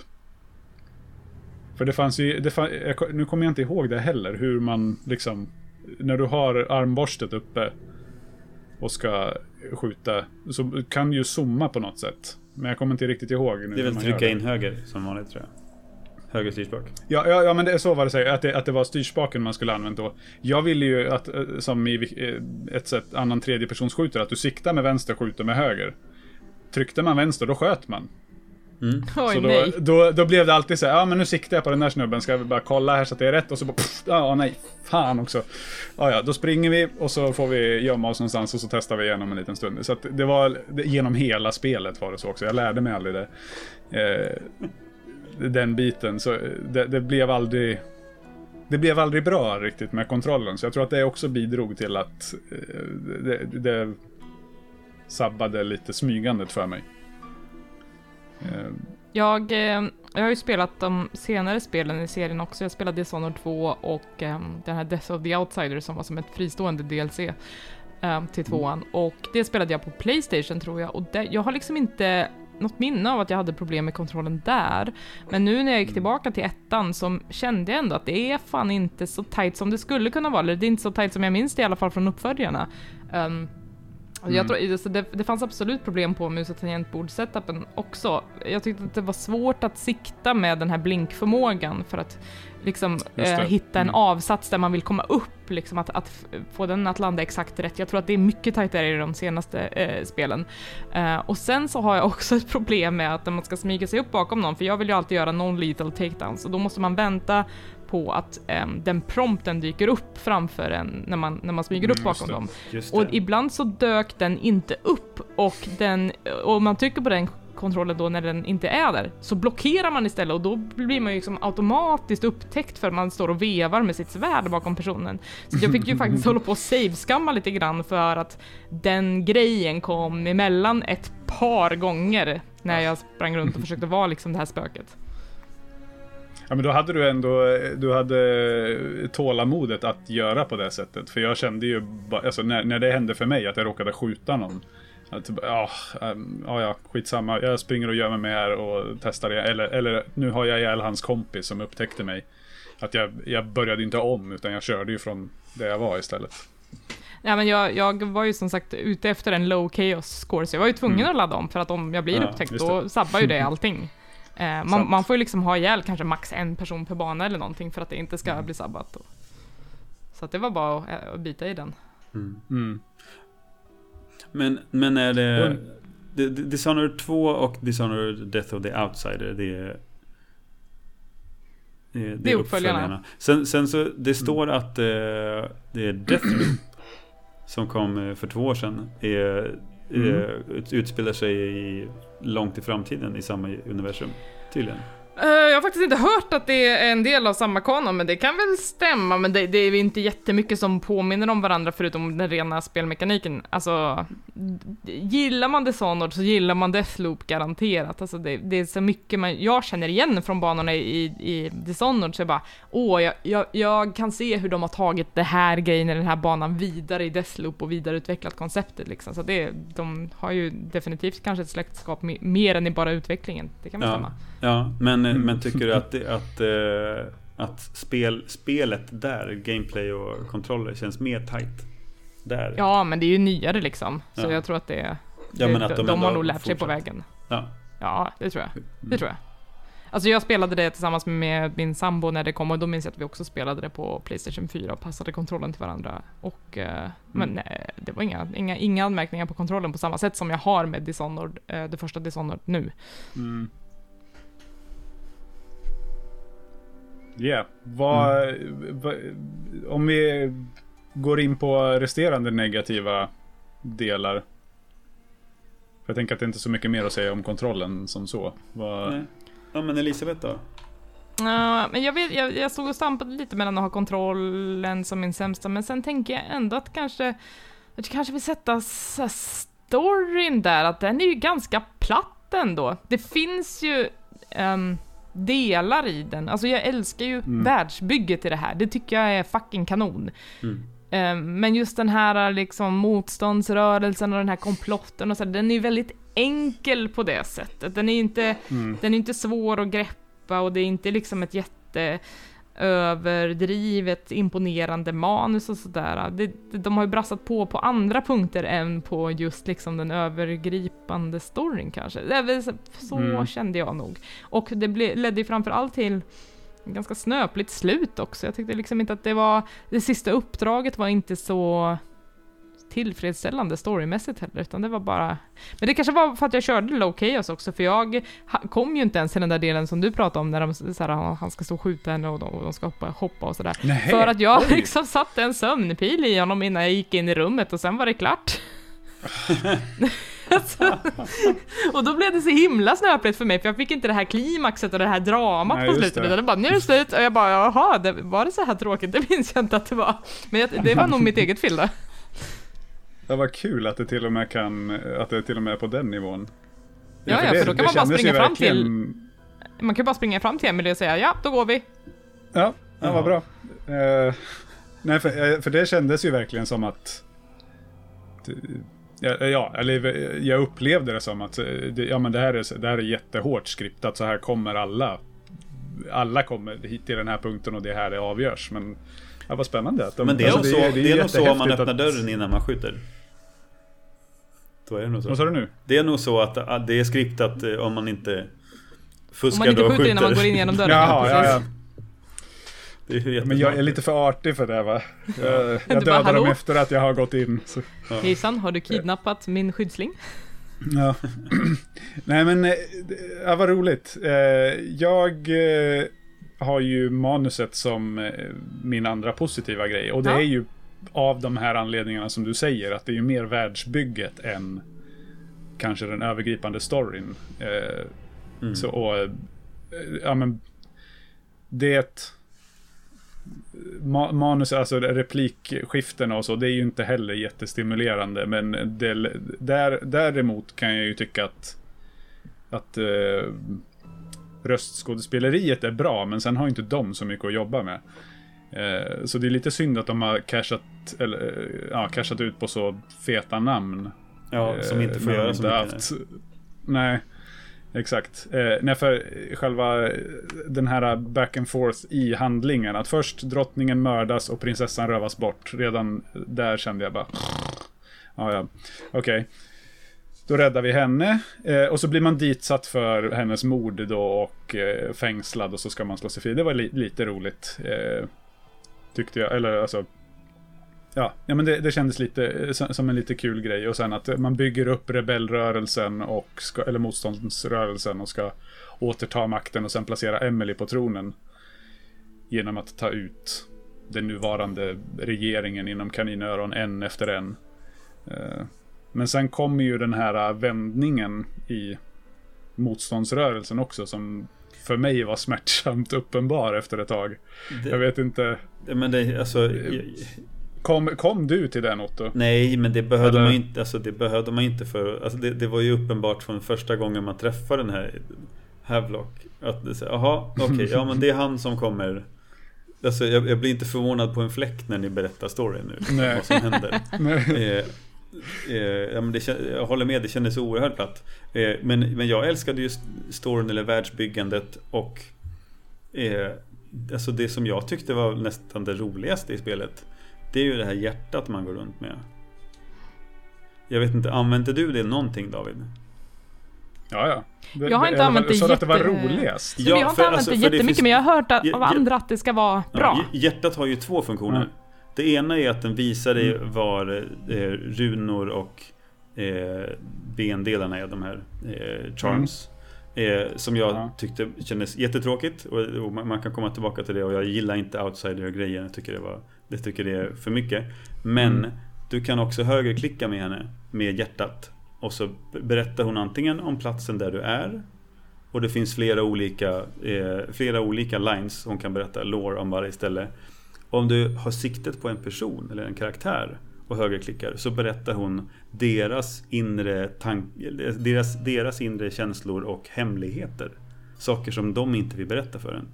För det fanns ju, det fann, jag, nu kommer jag inte ihåg det heller, hur man liksom, när du har armborstet uppe och ska skjuta, så kan du ju zooma på något sätt. Men jag kommer inte riktigt ihåg nu Det är väl trycka in höger som vanligt tror jag. Höger styrspak. Ja, ja, ja, men det är så var det säkert. Att det, att det var styrspaken man skulle använda då. Jag ville ju att, eh, som i eh, ett sätt, annan tredjepersonsskjutare, att du siktar med vänster och skjuter med höger. Tryckte man vänster, då sköt man. Mm. (laughs) Oj, så då, nej. då, då blev det alltid så här, ja men nu siktar jag på den där snubben, ska vi bara kolla här så att det är rätt? Och så bara, pff, ja nej, fan också. Ja, ja, då springer vi och så får vi gömma oss någonstans och så testar vi igenom en liten stund. Så att det var, det, genom hela spelet var det så också, jag lärde mig aldrig det. Eh, den biten, så det, det blev aldrig... Det blev aldrig bra riktigt med kontrollen, så jag tror att det också bidrog till att eh, det, det sabbade lite smygandet för mig. Eh, Jag, eh, jag har ju spelat de senare spelen i serien också. Jag spelade Dishonored 2 och eh, den här Death of the Outsider som var som ett fristående DLC eh, till tvåan. Och det spelade jag på Playstation tror jag. Och det, jag har liksom inte något minne av att jag hade problem med kontrollen där. Men nu när jag gick tillbaka till ettan så kände jag ändå att det är fan inte så tight som det skulle kunna vara. Eller det är inte så tight som jag minns det i alla fall från uppföljarna. Um, Mm. jag tror, så det, det fanns absolut problem på mus och tangentbord-setupen också. Jag tyckte att det var svårt att sikta med den här blinkförmågan för att liksom eh, hitta en Mm. avsats där man vill komma upp, liksom att, att få den att landa exakt rätt. Jag tror att det är mycket tajtare i de senaste eh, spelen. Eh, och sen så har jag (laughs) också ett problem med att när man ska smyga sig upp bakom någon, för jag vill ju alltid göra non-lethal takedowns, och då måste man vänta på att ehm, den prompten dyker upp framför en när man, när man smyger upp Mm, bakom det. dem. Och ibland så dök den inte upp och den, och man trycker på den kontrollen då när den inte är där, så blockerar man istället och då blir man ju liksom automatiskt upptäckt för att man står och vevar med sitt svärd bakom personen. Så jag fick ju (laughs) faktiskt hålla på och save-skamma lite grann för att den grejen kom emellan ett par gånger när jag sprang runt och försökte vara liksom det här spöket. Ja men då hade du ändå, du hade tålamodet att göra på det sättet. För jag kände ju, alltså när, när det hände för mig att jag råkade skjuta någon. Att, ja, ähm, ja, ja, skitsamma. Jag springer och gömmer mig här och testar det. Eller, eller nu har jag ihjäl hans kompis som upptäckte mig. Att jag, jag började inte om, utan jag körde ju från där jag var istället. Ja, men jag, jag var ju som sagt ute efter en low chaos score, så jag var ju tvungen Mm. att ladda om, för att om jag blir Ja, upptäckt, då sabbar ju det allting. (laughs) Eh, man, man får ju liksom ha ihjäl kanske max en person per bana eller någonting för att det inte ska Mm. bli sabbat. Då. Så att det var bara att, eh, att bita i den. Mm. Mm. Men, men är det... Mm. D- Dishonored 2 och Dishonored Death of the Outsider, det är... Det är, Det är uppföljarna. Sen, sen så, det står att eh, det är Deathloop som kom eh, för två år sedan. Är, Mm. är, utspelar sig i, långt i framtiden i samma universum. Tydligen. Eh, jag har faktiskt inte hört att det är en del av samma kanon, men det kan väl stämma, men det, det är ju inte jättemycket som påminner om varandra förutom den rena spelmekaniken. Alltså, gillar man Dishonored så gillar man Deathloop garanterat. Alltså det, det är så mycket man, jag känner igen från banorna i, i Dishonored, så jag bara åh, jag, jag, jag kan se hur de har tagit det här grejen i den här banan vidare i Deathloop och vidareutvecklat konceptet liksom. Så det, de har ju definitivt kanske ett släktskap med, mer än i bara utvecklingen. Det kan man Ja. stämma. Ja, men, men tycker du att, att, eh, att spel, spelet där, gameplay och kontroller känns mer tight? Där? Ja, men det är ju nyare liksom. Så Ja. jag tror att det, Ja, men att de, de har nog lärt sig på vägen. Ja. Ja, det tror jag. Det Mm. tror jag. Alltså jag spelade det tillsammans med min sambo när det kom och då minns jag att vi också spelade det på Playstation 4 och passade kontrollen till varandra. Och, eh, Men nej, det var inga, inga, inga anmärkningar på kontrollen på samma sätt som jag har med Dishonored, eh, det första Dishonored nu. Mm. Yeah. Vad, vad, om vi går in på resterande negativa delar. För jag tänker att det inte är så mycket mer att säga om kontrollen som så. Vad, Nej. Ja, men Elisabeth då? Ja, men jag, vet, jag, jag stod och stampade lite mellan att ha kontrollen som min sämsta, men sen tänker jag ändå att kanske, att jag kanske vill sätta storyn där, att den är ju ganska platt ändå. Det finns ju ehm, delar i den, alltså jag älskar ju Mm. världsbygget i det här, det tycker jag är fucking kanon. Mm. Ehm, Men just den här liksom motståndsrörelsen och den här komplotten och så, den är ju väldigt enkel på det sättet. Den är inte, Mm. den är inte svår att greppa och det är inte liksom ett jätte överdrivet imponerande manus och sådär. De har ju brassat på på andra punkter än på just liksom den övergripande storyn kanske. Så, så Mm. kände jag nog. Och det ble, ledde ju framförallt till ganska snöpligt slut också. Jag tyckte liksom inte att det var, det sista uppdraget var inte så tillfredsställande storymässigt heller, utan det var bara... Men det kanske var för att jag körde low chaos också, för jag kom ju inte ens till den där delen som du pratade om, när de, så här, han- ska stå och skjuta henne och de, och de ska hoppa, hoppa och sådär. För att jag oj. liksom satte en sömnpil i honom innan jag gick in i rummet och sen var det klart. Alltså, (laughs) och då blev det så himla snöpligt för mig, för jag fick inte det här klimaxet och det här dramat Nej, på slutet, det. utan det bara, nu är det slut, och jag bara, jaha, det, var det så här tråkigt? Det minns jag inte att det var. Men jag, det var nog mitt eget fel då. (laughs) Det var kul att det till och med kan, att det till och med är på den nivån. Ja, ja, för då kan man bara springa fram till- verkligen- Man kan bara springa fram till Emily och säga, ja, då går vi. Ja, det var Ja. bra. Eh, nej, för, eh, för det kändes ju verkligen som att... Ja, ja, eller eh, jag upplevde det som att eh, det, ja, men det, här är, det här är jättehårt skriptat, så här kommer alla. Alla kommer hit till den här punkten och det här det avgörs. Men ja, vad spännande. Att de, Men det är nog alltså, så, det är nog så om man öppnar att- dörren innan man skjuter. Då är det nog så. Vad sa du nu? Det är nog så att det är skriptat eh, om man inte Om fuskar man inte och skjuter innan man går in genom dörren. Jaha, (laughs) ja, ja. Men jag är lite för artig för det va? Jag, jag bara, dödar dem efter att jag har gått in. Så. Ja. Hejsan, har du kidnappat min skyddsling? Ja. (clears throat) Nej men, eh, ja, vad roligt. Eh, Jag eh, har ju manuset som min andra positiva grej. Och det Ja. är ju av de här anledningarna som du säger. Att det är ju mer världsbygget än kanske den övergripande storyn. Mm. Så, och, ja men, det... Ma manus, alltså replikskiftena och så, det är ju inte heller jättestimulerande. Men det, där, däremot kan jag ju tycka att, att eh, röstskådespeleriet är bra, men sen har inte de så mycket att jobba med. Eh, så det är lite synd att de har cashat, eller, eh, ja, cashat ut på så feta namn. Ja, som inte får Eh, göra så mycket. haft- Nej, exakt. Eh, nej, för själva eh, den här back and forth i handlingen. Att först drottningen mördas och prinsessan rövas bort. Redan där kände jag bara... Ah, ja, ja. Okej. Då räddar vi henne. Eh, och så blir man ditsatt för hennes mord då och eh, fängslad och så ska man slå sig fri. Det var li lite roligt. Eh, tyckte jag. Eller alltså... Ja, ja men det, det kändes lite eh, som en lite kul grej. Och sen att man bygger upp rebellrörelsen och ska, eller motståndsrörelsen och ska återta makten och sen placera Emily på tronen. Genom att ta ut den nuvarande regeringen inom kaninöron en efter en. Eh, Men sen kommer ju den här vändningen i motståndsrörelsen också som för mig var smärtsamt uppenbar efter ett tag. Det- Jag vet inte. Men det, alltså, jag, Kom, kom du till den Otto? Nej, men det behövde Eller- man inte. Alltså, det behövde man inte för... Alltså, det, det var ju uppenbart från första gången man träffade den här Havlock. Att det säger, jaha, okej, ja men det är han som kommer. Alltså, jag, jag blir inte förvånad på en fläkt när ni berättar storyn nu. Nej. Vad som händer. (laughs) Nej. Eh, eh, ja, men det, jag håller med, det kändes oerhört platt. Eh, men, men jag älskade just storyn eller världsbyggandet och eh, alltså det som jag tyckte var nästan det roligaste i spelet. Det är ju det här hjärtat man går runt med. Jag vet inte, använde du det någonting David? Ja, ja. Det- Jag har det- inte använt det du att det var jätte- roligast? Ja, jag har inte för- använt alltså, det jättemycket, finns- men jag har hört att, Ja, av ja. andra att det ska vara Ja, bra. hj- hjärtat har ju två funktioner. Mm. Det ena är att den visar dig Mm. var eh, runor och eh, bendelarna är, de här eh, charms. Eh, som jag Mm. Ja. tyckte kändes jättetråkigt. Och, och man, man kan komma tillbaka till det. Och jag gillar inte outsider-grejen. Jag tycker det, var, det tycker det är för mycket. Men Mm. du kan också högerklicka med henne med hjärtat. Och så berättar hon antingen om platsen där du är. Och det finns flera olika, eh, flera olika lines hon kan berätta lore om varje ställe. Om du har siktet på en person eller en karaktär och högerklickar så berättar hon deras inre, tank, deras, deras inre känslor och hemligheter. Saker som de inte vill berätta för en.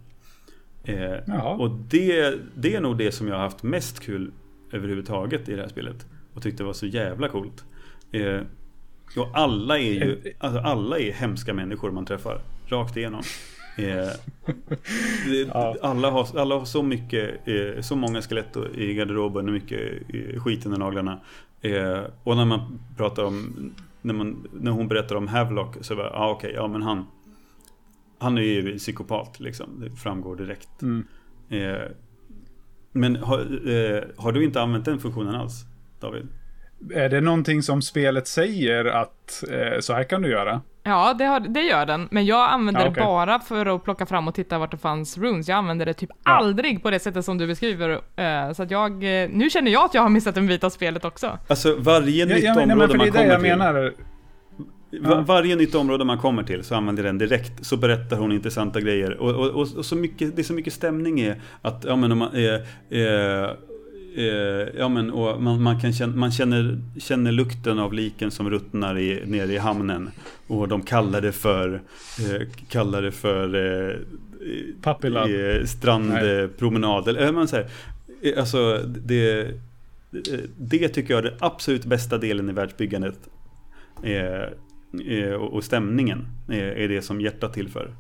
Eh, och det, det är nog det som jag har haft mest kul överhuvudtaget i det här spelet. Och tyckte var så jävla coolt. Eh, och alla är ju alltså alla är hemska människor man träffar. Rakt igenom. Eh, det, (laughs) Ja. alla, har, alla har så mycket, eh, så många skelett i garderoben och mycket eh, skit under naglarna. Eh, och när man pratar om, när, man, när hon berättar om Havlock så bara, ah, okej, ja men han, han är ju psykopat liksom. Det framgår direkt. Mm. Eh, men har, eh, har du inte använt den funktionen alls, David? Är det någonting som spelet säger att eh, så här kan du göra? Ja, det, har, det gör den, men jag använder Ja, det okej. bara för att plocka fram och titta vart det fanns runes. Jag använder det typ Ja. aldrig på det sättet som du beskriver. eh, Så att jag, nu känner jag att jag har missat en bit av spelet också. Alltså varje Ja, nytt ja, men, nej, men område för det man det kommer jag till. menar. Va- Varje nytt område man kommer till så använder den direkt Så berättar hon intressanta grejer. Och, och, och, och så mycket, det är så mycket stämning i att ja, men, om man, eh, eh, eh, ja, men, och man, man, kan känna, man känner, känner lukten av liken som ruttnar i, nere i hamnen. Och de kallar det för eh, Kallar det för eh, eh, strandpromenad. Eller man säger. Eh, Alltså det, det- tycker jag är den absolut bästa delen i världsbyggandet och och stämningen eh, är det som hjärtat tillför.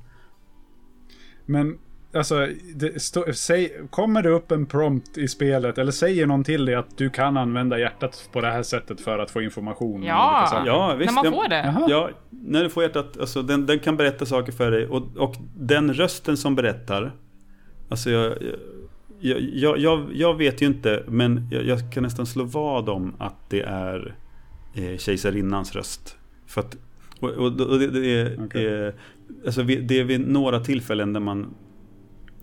Men alltså, det stå, säg, kommer det upp en prompt i spelet eller säger någon till dig att du kan använda hjärtat på det här sättet för att få information? om Ja. Ja, visst. När man får det. Ja, när du får hjärtat, alltså den, den kan berätta saker för dig och, och den rösten som berättar, alltså jag, jag, jag, jag, jag vet ju inte, men jag, jag kan nästan slå vad om att det är eh, kejsarinnans röst. För att, och, och, och det, det, är, Okej. eh, alltså det är vid några tillfällen där man,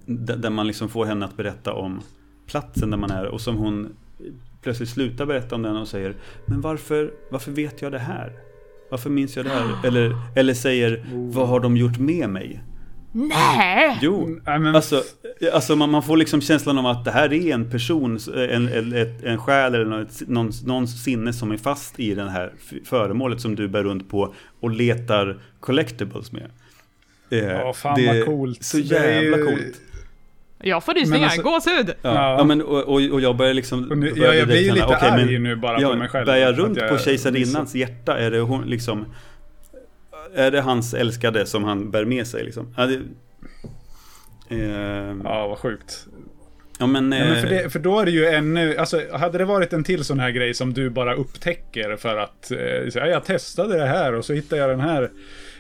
där man liksom får henne att berätta om platsen där man är och som hon plötsligt slutar berätta om den och säger Men varför, varför vet jag det här? Varför minns jag det här? (gasps) Eller, eller säger Vad har de gjort med mig? Nej! Jo, men, Alltså, alltså man, man får liksom känslan av att det här är en person, en, en, en själ eller något, någon, någons sinne som är fast i det här föremålet som du bär runt på och letar collectibles med. Eh, Ja, fan det vad coolt. Så Det är jävla ju- coolt. Jag får rysningar, alltså- gåshud! Ja, Ja. ja. men, och, och, och jag börjar liksom... och nu, börjar ja, jag direkt blir känna, lite okej, arg men- nu bara Ja, på mig själv. bär jag runt jag på kejsarinnans hjärta? Är det hon liksom... Är det hans älskade som han bär med sig liksom? Ja, det, eh, ja. Ja, vad sjukt. men... Ja, men för, eh, det, för då är det ju ännu, alltså hade det varit en till sån här grej som du bara upptäcker för att, eh, ja, jag testade det här och så hittade jag den här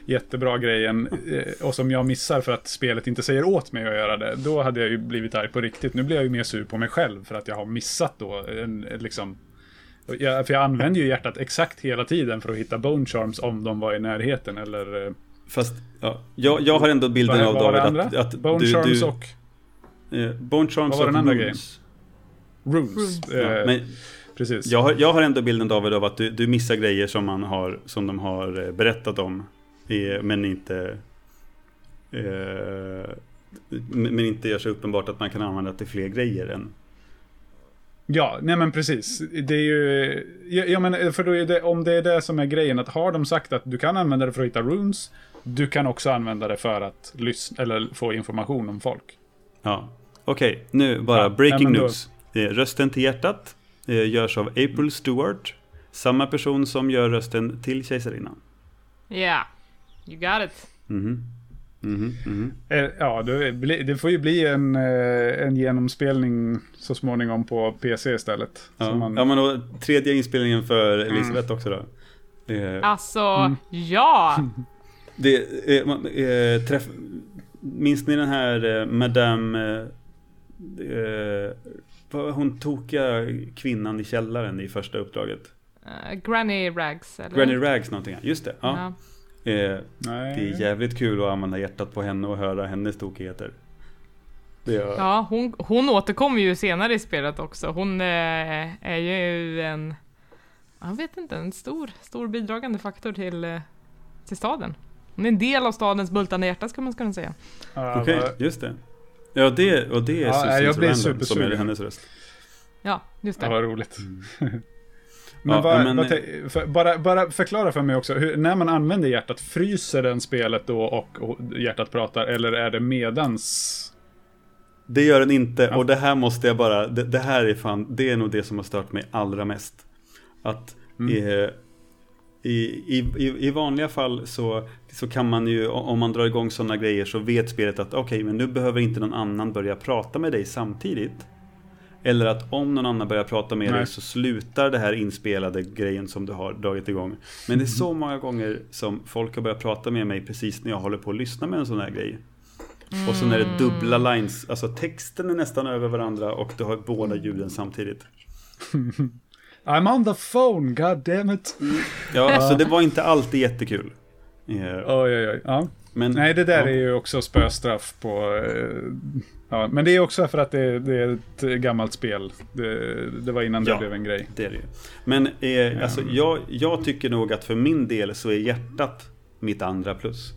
jättebra grejen eh, och som jag missar för att spelet inte säger åt mig att göra det. Då hade jag ju blivit arg på riktigt. Nu blir jag ju mer sur på mig själv för att jag har missat då en liksom jag, för jag använder ju hjärtat exakt hela tiden för att hitta bone charms om de var i närheten eller... eh, Fast, ja, jag, jag har ändå bilden av David andra? att, att bone du... charms du och eh, Bone Charms Vad var och den andra Runes. runes. Runes. Eh, Ja, men precis. jag har, jag har ändå bilden David av att du, du missar grejer som, man har, som de har eh, berättat om. eh, Men inte... Eh, men men inte gör så uppenbart att man kan använda till fler grejer än... Ja, nej men precis. Det är ju... Ja, ja men för då är det, om det är det som är grejen, att har de sagt att du kan använda det för att hitta runes, du kan också använda det för att lyssna, eller få information om folk. Ja. Okej, nu bara Ja, breaking då- news. Eh, Rösten till hjärtat eh, görs av April Stewart. Samma person som gör rösten till kejsarinnan. Yeah, you got it. Mhm. Mhm, mhm. Eh, Ja, det, det får ju bli en, eh, en genomspelning så småningom på PC istället. Ja. Man, ja, men då, tredje inspelningen för Elisabeth också då. Eh, Alltså, Mm. ja! (laughs) Det, man, eh, träff, minns ni den här Madame... Var hon tokiga kvinnan i källaren i första uppdraget? Eh, Granny Rags, eller? Granny Rags någonting, just det. Ja. Ja. Eh, det är jävligt kul att använda hjärtat på henne och höra hennes tokigheter. Det är, Ja, hon, hon återkommer ju senare i spelet också. Hon eh, är ju en, jag vet inte, en stor, stor bidragande faktor till, eh, till staden. Hon är en del av stadens bultande hjärta ska man kunna säga. Ja, Okej, vad- just det. Ja, det, och det är Ja, Susan jag blir Sarandon som är hennes röst. Ja, just Ja, det. vad roligt. Mm. (laughs) men, Ja, vad, men- vad för, bara, bara förklara för mig också, hur, när man använder hjärtat, fryser den spelet då och, och hjärtat pratar, eller är det medans? Det gör den inte Ja. och det här måste jag bara, det, det här är fan, det är nog det som har stört mig allra mest. Att Mm. eh, i, i, i, i vanliga fall så, så kan man ju, om man drar igång sådana grejer så vet spelet att okej, men nu behöver inte någon annan börja prata med dig samtidigt. Eller att om någon annan börjar prata med Nej. dig så slutar det här inspelade grejen som du har dragit igång. Men det är så många gånger som folk har börjat prata med mig precis när jag håller på att lyssna med en sån här grej. Och så när det är dubbla lines, alltså texten är nästan över varandra och du har båda ljuden samtidigt. (laughs) I'm on the phone, god damn it. Ja, alltså det var inte alltid jättekul. Oj, oj, oj. Ja. Men, Nej, det där ja, är ju också spöstraff på... eh, Ja, men det är också för att det, det är ett gammalt spel. Det, det var innan det Ja. blev en grej. Det är det ju. Men eh, alltså, jag, jag tycker nog att för min del så är hjärtat mitt andra plus.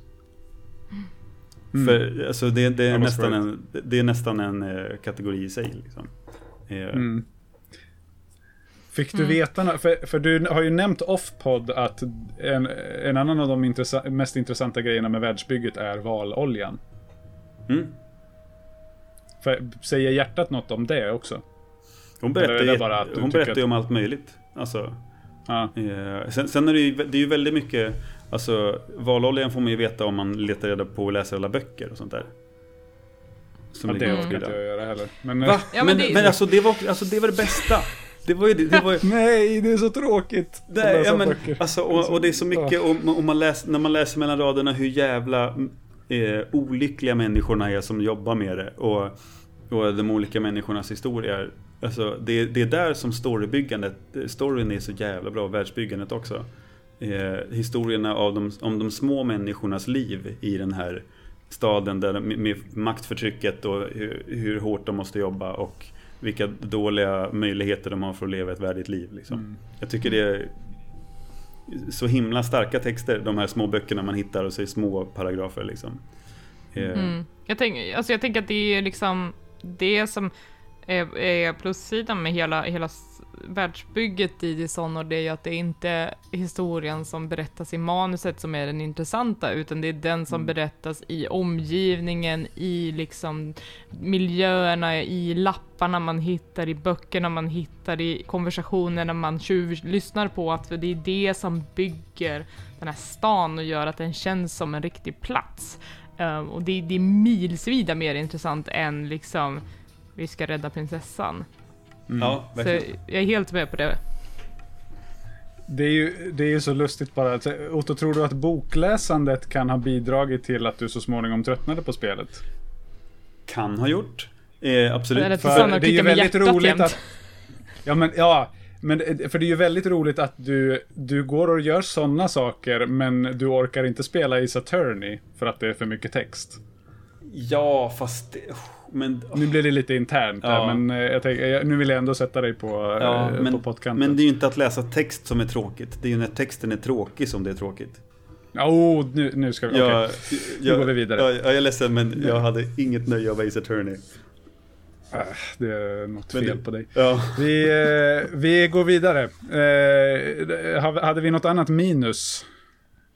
Mm. För alltså, det, det, är nästan en, det är nästan en eh, kategori i sig. Liksom. Eh, Mm. Fick du Mm. veta nå- för, för du har ju nämnt off-pod att en, en annan av de intressa- mest intressanta grejerna med världsbygget är valoljan. Mm. För, säger hjärtat något om det också? Hon berättar, bara hon berättar ju om allt möjligt. Alltså, Ja. Eh, sen, sen är det ju, det är ju väldigt mycket, alltså valoljan får man ju veta om man letar reda på och läser alla böcker och sånt där. Som Ja, det orkar inte jag göra heller. Men, Va? eh, Ja, men men, det- men, alltså, det var, alltså det var det bästa. Det var ju det, det var ju, (laughs) Nej, det är så tråkigt. Nej, ja, men, alltså, och, och det är så mycket, och, och man läser, när man läser mellan raderna hur jävla eh, olyckliga människorna är som jobbar med det. Och, och de olika människornas historier. Alltså, det, det är där som storybyggandet, storyn är så jävla bra, världsbyggandet också. Eh, historierna av de, om de små människornas liv i den här staden där, med, med maktförtrycket och hur, hur hårt de måste jobba och vilka dåliga möjligheter de har för att leva ett värdigt liv. Liksom. Mm. Jag tycker det är så himla starka texter, de här små böckerna man hittar och så är små paragrafer liksom. Eh, Mm. Jag, tänk, alltså jag tänker att det är liksom det som är, är plussidan med hela, hela världsbygget i Dishonored, det är ju att det inte är historien som berättas i manuset som är den intressanta, utan det är den som berättas i omgivningen, i liksom miljöerna, i lapparna man hittar, i böckerna man hittar, i konversationerna man tjuvlyssnar på, att det är det som bygger den här stan och gör att den känns som en riktig plats. Um, och det, det är milsvida mer intressant än liksom vi ska rädda prinsessan. Mm. Ja, Så verkligen. jag är helt med på det. Det är ju det är ju så lustigt bara. Otto, tror du att bokläsandet kan ha bidragit till att du så småningom tröttnade på spelet? Kan ha gjort. Eh, absolut. Eller För det är ju väldigt roligt jämt. att... Ja, men ja. Men det- för det är ju väldigt roligt att du, du går och gör sådana saker, men du orkar inte spela i Saturny för att det är för mycket text. Ja, fast... det- Men, Nu blir det lite internt här, Ja. men eh, jag jag- nu vill jag ändå sätta dig på, ja, eh, men, på pottkanten. men det är ju inte att läsa text som är tråkigt. Det är ju när texten är tråkig som det är tråkigt. Oh, nu, nu ska vi... Jag, okej. jag, går vi vidare. Ja, jag är ledsen men jag hade inget nöje av Ace Attorney. Äh, det är något fel på dig. Ja. Vi, eh, vi går vidare. Eh, ha- hade vi något annat minus?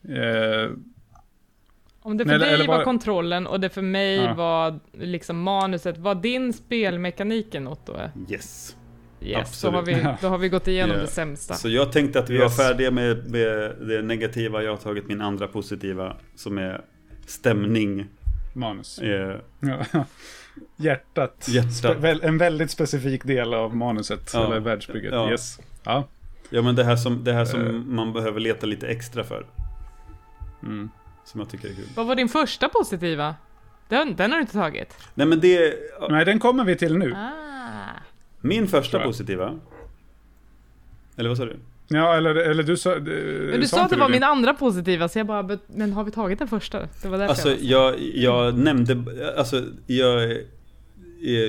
Eh, Om det för Eller- dig eller var var- kontrollen och det för mig Ja. var liksom manuset, var din spelmekaniken Otto? Yes. Yes, då har, vi, då har vi gått igenom Ja. det sämsta. Så jag tänkte att vi Yes. var färdiga med, med det negativa. Jag har tagit min andra positiva som är stämning. manus. Eh, Ja. (laughs) Hjärtat. Hjärtat. Spe- en väldigt specifik del av manuset, Ja. eller världsbygget. Ja. Yes. Ja. ja men det här som, det här som Eh. man behöver leta lite extra för. Mm. Som jag tycker är kul. Vad var din första positiva? Den, den har du inte tagit? Nej men det... Nej, den kommer vi till nu. Ah. Min första positiva. Eller vad sa du? Ja, eller, eller du sa... Men du sa att det var min andra positiva, så jag bara, "Bet- men har vi tagit den första? Det var därför Alltså jag var... jag, jag nämnde, alltså jag, eh,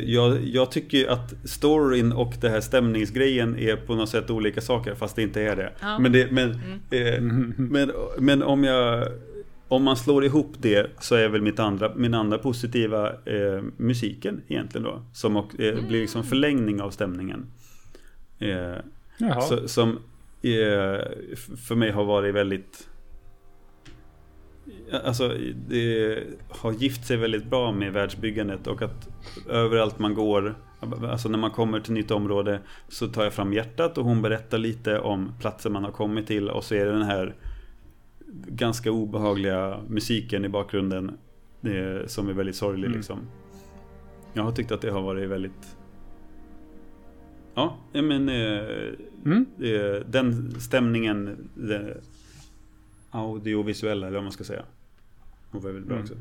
jag, jag tycker ju att storyn och det här stämningsgrejen är på något sätt olika saker fast det inte är det. Ja. Men, det men, eh, men, men om jag om man slår ihop det så är väl mitt andra, min andra positiva eh, musiken egentligen då. Som och, eh, blir liksom förlängning av stämningen. Eh, Jaha. så, som eh, för mig har varit väldigt Alltså det har gift sig väldigt bra med världsbyggandet och att överallt man går Alltså när man kommer till nytt område Så tar jag fram hjärtat och hon berättar lite om platsen man har kommit till och så är det den här Ganska obehagliga musiken i bakgrunden eh, Som är väldigt sorglig Mm. liksom Jag har tyckt att det har varit väldigt Ja, men eh, Mm. eh, den stämningen, det audiovisuella eller vad man ska säga. Var väldigt bra Mm. också.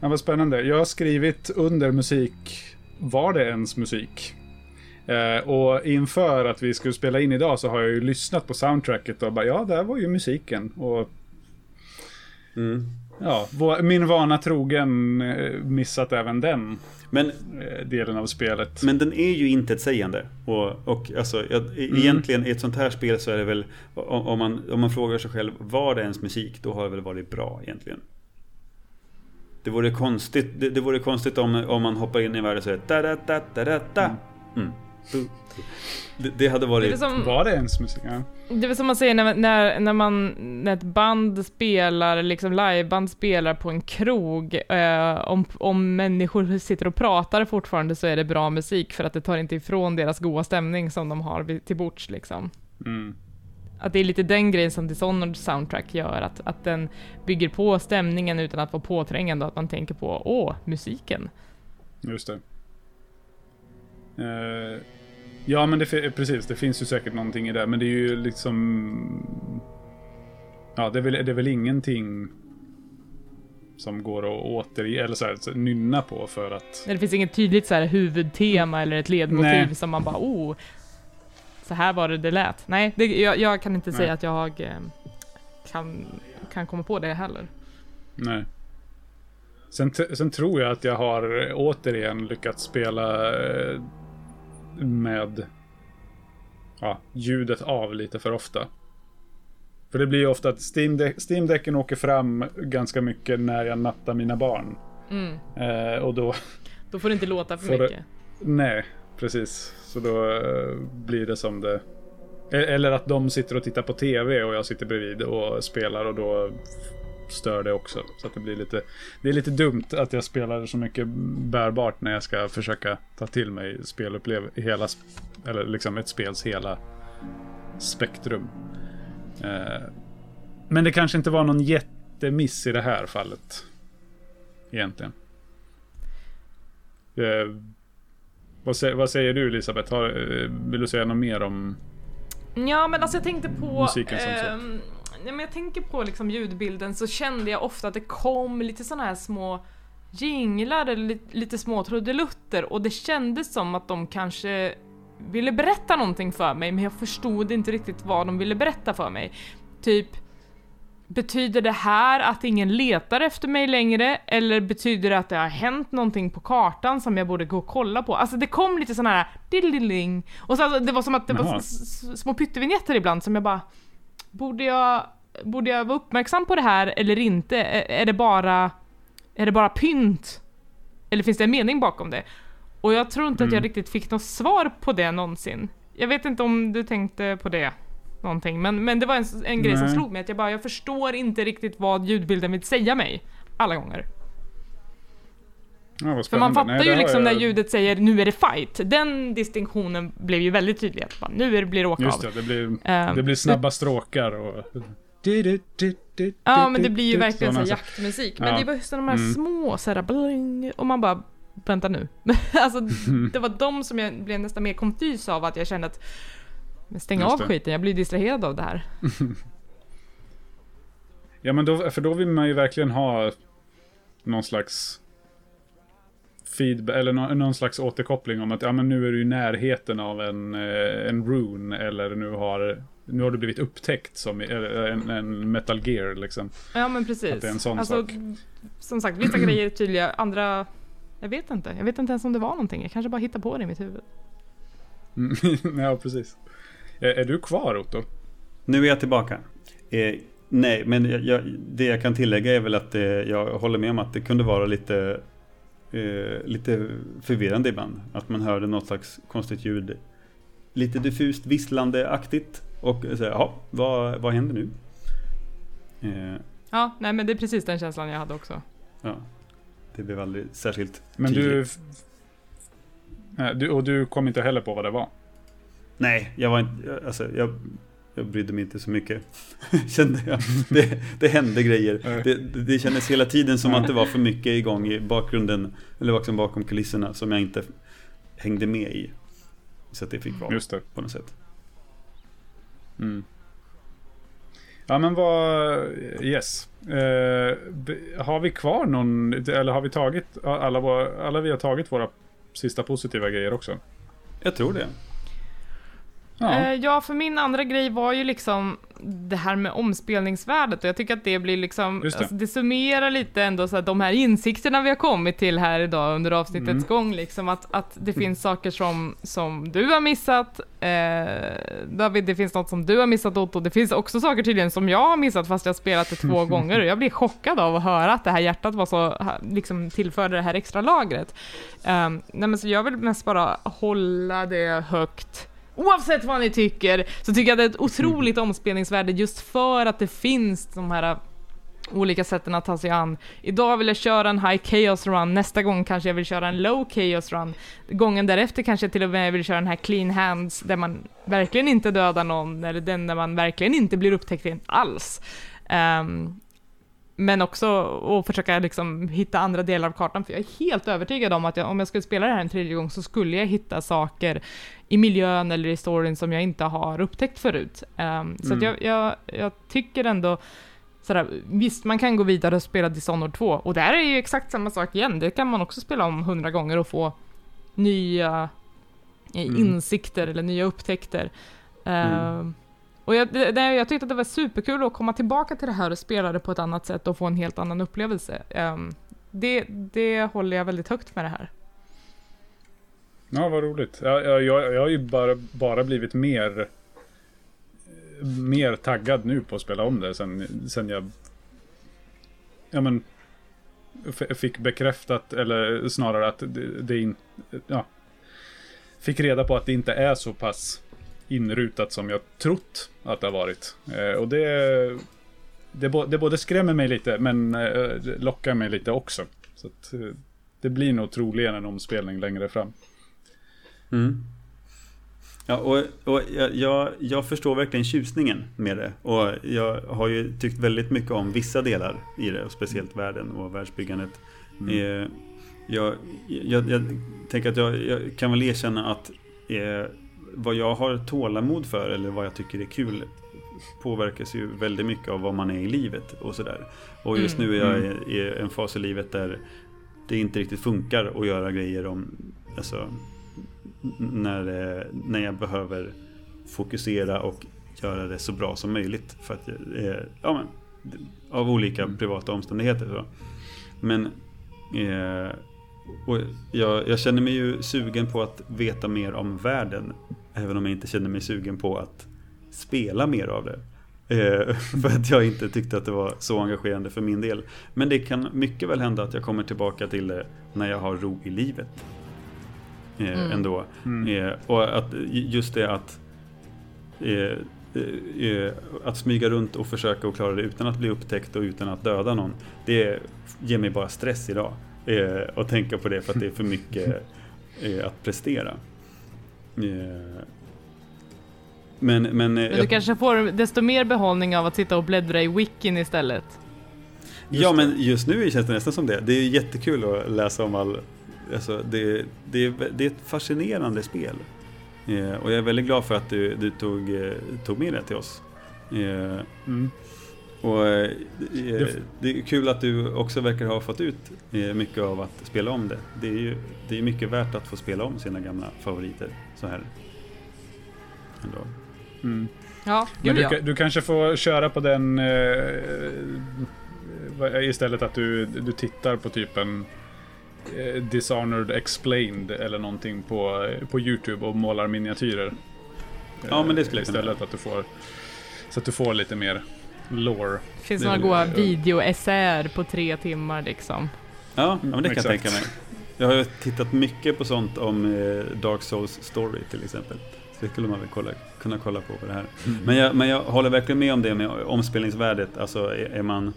Ja, vad spännande. Jag har skrivit under musik, var det ens musik? Eh, och inför att vi skulle spela in idag så har jag ju lyssnat på soundtracket och bara ja, där var ju musiken. Och Mm. ja, min vana trogen eh, missat även den Men, eh, delen av spelet. men den är ju intetsägande. Och, och alltså, jag, e- Mm. egentligen i ett sånt här spel så är det väl, om, man, om man frågar sig själv, var det ens musik? Då har det väl varit bra egentligen. Det vore konstigt, det, det vore konstigt om, om man hoppar in i världen och säger da da da da da da. Mm. Det, det hade Det varit... väl som, Var det ens musik? Ja. det är väl som man säger när, när, när, man, när ett band spelar, liksom liveband spelar på en krog, eh, om, om människor sitter och pratar fortfarande så är det bra musik för att det tar inte ifrån deras goda stämning som de har vid- till bords liksom. Mm. Att det är lite den grejen som Dishonored soundtrack gör, att, att den bygger på stämningen utan att vara påträngande och att man tänker på åh, musiken. Just det. Eh, ja, men det, fi- precis. Det finns ju säkert någonting i det. Men det är ju liksom... Ja, det är väl, det är väl ingenting som går att återge, eller så här, nynna på för att... Det finns inget tydligt så här huvudtema eller ett ledmotiv Nej. som man bara oh, så här var det det lät. Nej, det, jag, jag kan inte Nej. säga att jag eh, kan, kan komma på det heller. Nej. Sen, sen tror jag att jag har eh, återigen lyckats spela eh, med ja, ljudet av lite för ofta. För det blir ju ofta att Steam, De- Steam Decken åker fram ganska mycket när jag nattar mina barn. Mm. Eh, och då, Då får det inte låta för Får det- mycket. nej, precis. Så då eh, blir det som det... E- Eller att de sitter och tittar på TV och jag sitter bredvid och spelar och då stör det också. Så att det blir lite... Det är lite dumt att jag spelar så mycket bärbart när jag ska försöka ta till mig spelupplev... Hela... Eller liksom ett spels hela spektrum. Eh, men det kanske inte var någon jättemiss i det här fallet. Egentligen. Eh, vad, sä- vad säger du Elisabeth? Har, eh, vill du säga något mer om... Ja, men alltså jag tänkte på... Musiken som så. Men jag tänker på liksom ljudbilden så kände jag ofta att det kom lite sådana här små jinglar eller lite, lite små trudelutter och det kändes som att de kanske ville berätta någonting för mig men jag förstod inte riktigt vad de ville berätta för mig. Typ Betyder det här att ingen letar efter mig längre? Eller betyder det att det har hänt någonting på kartan som jag borde gå och kolla på? Alltså det kom lite sådana här diddling Och så, alltså, det var som att det var Jaha. s- små pyttevinjetter ibland som jag bara Borde jag, borde jag vara uppmärksam på det här eller inte? Är, är det bara Är det bara pynt? Eller finns det en mening bakom det? Och jag tror inte att jag Mm. riktigt fick något svar på det någonsin. Jag vet inte om du tänkte på det någonting, men, men det var en, en grej som Nej. slog mig att jag bara, jag förstår inte riktigt vad ljudbilden vill säga mig. Alla gånger. Ja, För man fattar Nej, det ju liksom jag- när ljudet säger nu är det fight. Den distinktionen blev ju väldigt tydlig. Att bara, nu är det, blir det åka Just av. det, det blir, Ehm, det blir snabba stråkar och... Ja men det blir ju verkligen såhär saker. jaktmusik. Men Ja. det var just de här Mm. små såhär bling, och man bara Vänta nu. (laughs) alltså (laughs) det var de som jag blev nästan mer konfys av att jag kände att stäng av det. skiten, jag blir distraherad av det här. (laughs) Ja, men då, för då vill man ju verkligen ha någon slags feedback, eller någon, någon slags återkoppling om att ja, men nu är du i närheten av en, eh, en rune eller nu har, nu har du blivit upptäckt som eller en, en metal gear liksom. Ja men precis. Att det är en sån alltså, sak. Som sagt, vissa (clears throat) grejer är tydliga, andra jag vet inte. Jag vet inte ens om det var någonting. Jag kanske bara hittar på det i mitt huvud. Mm, (laughs) ja, precis. Är, är du kvar Otto? Nu är jag tillbaka. Eh, nej, men jag, jag, det jag kan tillägga är väl att eh, jag håller med om att det kunde vara lite, eh, lite förvirrande ibland. Att man hörde något slags konstigt ljud. Lite diffust visslande-aktigt. Och så jaha, vad, vad händer nu? Eh, Ja, nej men det är precis den känslan jag hade också. ja, det blev aldrig särskilt Men du, tydligt. Du... Och du kom inte heller på vad det var? Nej, jag var inte, alltså jag, jag brydde mig inte så mycket. (laughs) Kände jag. Det, det hände grejer. Det, det, kändes hela tiden som att det var för mycket igång i bakgrunden. Eller liksom bakom kulisserna som jag inte hängde med i. Så att det fick vara Just det. på något sätt. Mm. Ja men vad, yes. Eh, har vi kvar någon, eller har vi tagit alla, våra, alla vi har tagit våra sista positiva grejer också? Jag tror det. Ja, Eh, ja, för min andra grej var ju liksom det här med omspelningsvärdet och jag tycker att det blir liksom, det. Alltså, det summerar lite ändå så att de här insikterna vi har kommit till här idag under avsnittets Mm. gång liksom att, att det finns saker som, som du har missat, eh, David, det finns något som du har missat Otto, det finns också saker tydligen som jag har missat fast jag har spelat det två (laughs) gånger och jag blir chockad av att höra att det här hjärtat var så, liksom tillförde det här extra lagret. Um, nej men så jag vill mest bara hålla det högt Oavsett vad ni tycker, så tycker jag det är ett otroligt omspelningsvärde just för att det finns de här äh, olika sätten att ta sig an. Idag vill jag köra en high chaos run, nästa gång kanske jag vill köra en low chaos run. Gången därefter kanske jag till och med vill köra den här clean hands, där man verkligen inte dödar någon, eller den där man verkligen inte blir upptäckt alls. Ehm, men också att försöka liksom hitta andra delar av kartan, för jag är helt övertygad om att jag, om jag skulle spela det här en tredje gång så skulle jag hitta saker i miljön eller i storyn som jag inte har upptäckt förut. Ehm, Så Mm. jag, jag, jag tycker ändå Sådär, visst, man kan gå vidare och spela Dishonored 2, och där är ju exakt samma sak igen. Det kan man också spela om hundra gånger och få nya eh, Mm. insikter eller nya upptäckter. Ehm, och jag, det, jag tyckte att det var superkul att komma tillbaka till det här och spela det på ett annat sätt och få en helt annan upplevelse. Um, det, det håller jag väldigt högt med det här. ja vad roligt. Jag, jag, jag, jag har ju bara, bara blivit mer mer taggad nu på att spela om det sen, sen jag ja men fick bekräftat eller snarare att det, det in, ja, fick reda på att det inte är så pass inrutat som jag trott att det har varit. Eh, och det, det, det både skrämmer mig lite men eh, lockar mig lite också. Så att, eh, det blir nog troligen en omspelning längre fram. Mm. Ja, och, och jag, jag, jag förstår verkligen tjusningen med det. Och jag har ju tyckt väldigt mycket om vissa delar i det, och speciellt världen och världsbyggandet. Eh, jag, jag, tänker att jag, jag kan väl erkänna att eh, vad jag har tålamod för eller vad jag tycker är kul påverkas ju väldigt mycket av vad man är i livet och sådär. Och just Mm. nu är jag i, i en fas i livet där det inte riktigt funkar att göra grejer om alltså, när, eh, när jag behöver fokusera och göra det så bra som möjligt. För att, eh, ja, men, av olika Mm. privata omständigheter. Så. Men eh, och jag, jag känner mig ju sugen på att veta mer om världen. Även om jag inte känner mig sugen på att spela mer av det. Eh, (laughs) för att jag inte tyckte att det var så engagerande för min del. Men det kan mycket väl hända att jag kommer tillbaka till det när jag har ro i livet. eh, Mm. ändå. Mm. Eh, och att just det att eh, eh, eh, att smyga runt och försöka att klara det utan att bli upptäckt och utan att döda någon. Det ger mig bara stress idag. Att tänka på det för att det är för mycket (laughs) att prestera. Eh, men, men, eh, Men du jag- kanske får desto mer behållning av att sitta och bläddra i wikin istället. Just ja, det. men just nu känns det nästan som det. Det är jättekul att läsa om all... Alltså, det, det, är, det är ett fascinerande spel. Eh, och jag är väldigt glad för att du, du tog, eh, tog med det till oss. Eh, Mm. och eh, det, är- det är kul att du också verkar ha fått ut eh, mycket av att spela om det. Det är ju det är mycket värt att få spela om sina gamla favoriter så här. Ändå. Mm. Ja, Men du, ja. du kanske får köra på den eh, vad- istället att du, du tittar på typ en eh, Dishonored Explained eller någonting på, på Youtube och målar miniatyrer. Ja, men det skulle jag Istället att du får så att du får lite mer lore. Finns det- några goda det- videoessäer på tre timmar liksom. Ja, men det kan jag exakt. tänka mig. Jag har ju tittat mycket på sånt om eh, Dark Souls Story till exempel. Så det skulle man väl kolla, kunna kolla på på det här. Men jag, men jag håller verkligen med om det med omspelningsvärdet. Alltså är, är, man,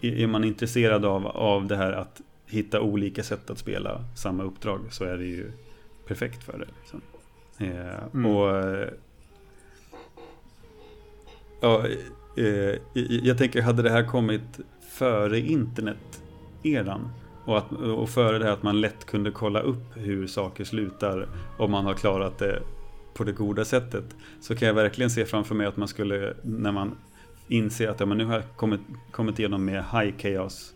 är man intresserad av, av det här att hitta olika sätt att spela samma uppdrag så är det ju perfekt för det. Liksom. Eh, Mm. Och ja, eh, jag tänker, hade det här kommit före internet-eran och, att, och före det här att man lätt kunde kolla upp hur saker slutar om man har klarat det på det goda sättet så kan jag verkligen se framför mig att man skulle, när man inser att ja, men nu har jag kommit, kommit igenom med High Chaos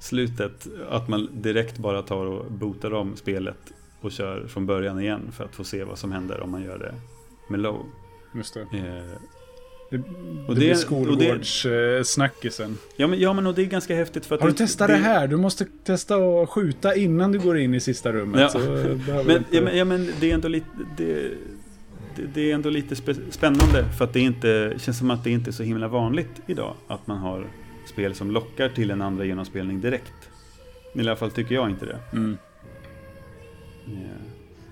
slutet, att man direkt bara tar och bootar om spelet och kör från början igen för att få se vad som händer om man gör det med low. Just det. Eh, Det, Och det det- blir skolgårdssnackisen. ja, men, ja men och det är ganska häftigt för att Har du det- testat det här? Du måste testa att skjuta innan du går in i sista rummet. Ja. Så Men, inte- ja, men, ja, men det är ändå lite det, det, är ändå lite spännande för att det inte känns som att det inte är så himla vanligt idag att man har spel som lockar till en andra genomspelning direkt. I alla fall tycker jag inte det. Mm. Eh,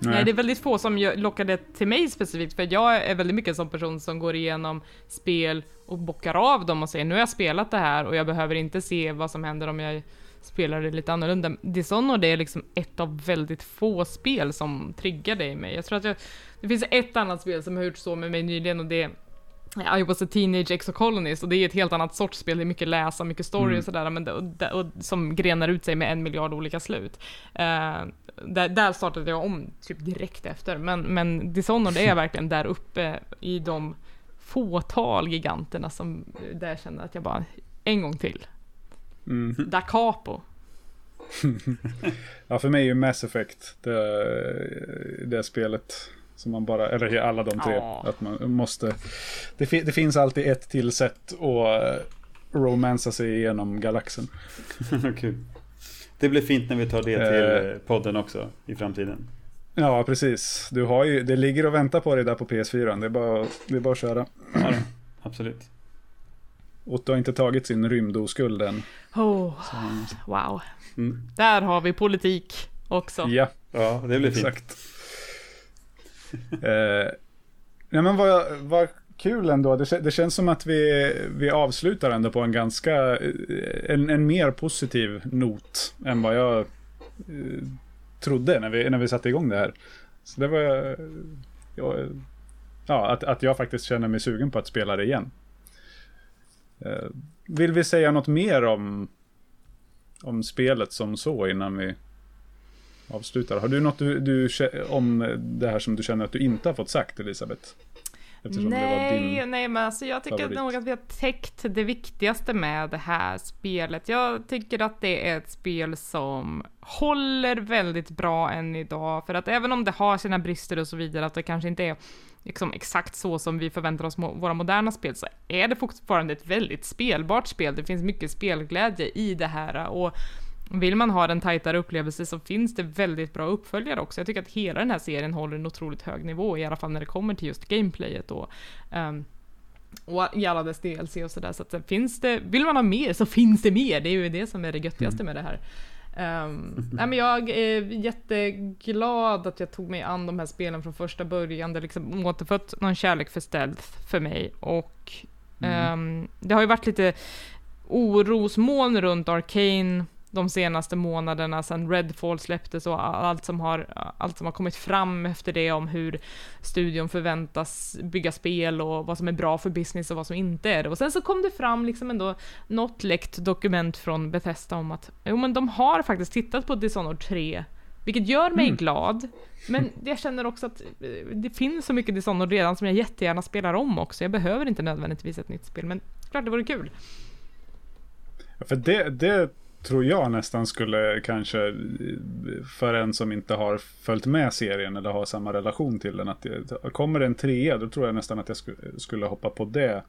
Nej. det är väldigt få som det till mig specifikt, för jag är väldigt mycket en sån person som går igenom spel och bockar av dem och säger nu har jag spelat det här och jag behöver inte se vad som händer om jag spelar det lite annorlunda. Dishonored är liksom ett av väldigt få spel som triggar det i mig. Jag tror att jag, det finns ett annat spel som har gjort så med mig nyligen och det är I was a teenage exocolonist och det är ett helt annat sorts spel, det är mycket läsa, mycket story Mm. och sådär, men det, och, och, som grenar ut sig med en miljard olika slut. Eh, där, där startade jag om typ direkt efter, men, men Dishonored är (laughs) verkligen där uppe i de fåtal giganterna som, där jag känner att jag bara, en gång till. Mm. Da capo. (laughs) Ja, för mig är ju Mass Effect det, det spelet som man bara, eller alla de tre, Ja. att man måste. Det, fi- det finns alltid ett till sätt att romansa sig igenom galaxen. (laughs) Kul. Det blir fint när vi tar det till Eh. podden också i framtiden. Ja, precis. Du har ju, det ligger och väntar på dig där på PS4. Det är bara, det är bara att köra. Ja, absolut. Otto har inte tagit sin rymdoskuld än. Oh, wow. Mm. Där har vi politik också. Ja, Ja, det blir fint. exakt. eh, nej men vad, vad kul ändå. Det, det känns som att vi, vi avslutar ändå på en ganska, eh, en, en mer positiv not än vad jag eh, trodde när vi, när vi satte igång det här. Så det var, eh, ja, ja att, att jag faktiskt känner mig sugen på att spela det igen. Eh, vill vi säga något mer om, om spelet som så innan vi avslutar. Har du något du, du, om det här som du känner att du inte har fått sagt, Elisabeth? Eftersom Nej, nej men alltså jag tycker favorit. nog att vi har täckt det viktigaste med det här spelet. Jag tycker att det är ett spel som håller väldigt bra än idag, för att även om det har sina brister och så vidare, att det kanske inte är liksom exakt så som vi förväntar oss våra moderna spel, så är det fortfarande ett väldigt spelbart spel. Det finns mycket spelglädje i det här och vill man ha en tajtare upplevelse så finns det väldigt bra uppföljare också. Jag tycker att hela den här serien håller en otroligt hög nivå, i alla fall när det kommer till just gameplayet och, ehm, och i alla dess DLC och sådär. Så att det finns det, vill man ha mer så finns det mer, det är ju det som är det göttigaste med det här. Um, (laughs) nej, men jag är jätteglad att jag tog mig an de här spelen från första början. Det har liksom återfött någon kärlek för stealth för mig. Och mm. um, det har ju varit lite orosmoln runt Arcane de senaste månaderna sedan Redfall släpptes och allt som, har, allt som har kommit fram efter det om hur studion förväntas bygga spel och vad som är bra för business och vad som inte är det. Och sen så kom det fram liksom ändå något läckt dokument från Bethesda om att jo men de har faktiskt tittat på Dishonored 3 vilket gör mig mm. glad, men jag känner också att det finns så mycket Dishonored redan som jag jättegärna spelar om också. Jag behöver inte nödvändigtvis ett nytt spel, men klart det vore kul. För det, det tror jag nästan skulle kanske, för en som inte har följt med serien eller har samma relation till den, att det, kommer det en trea då tror jag nästan att jag skulle hoppa på det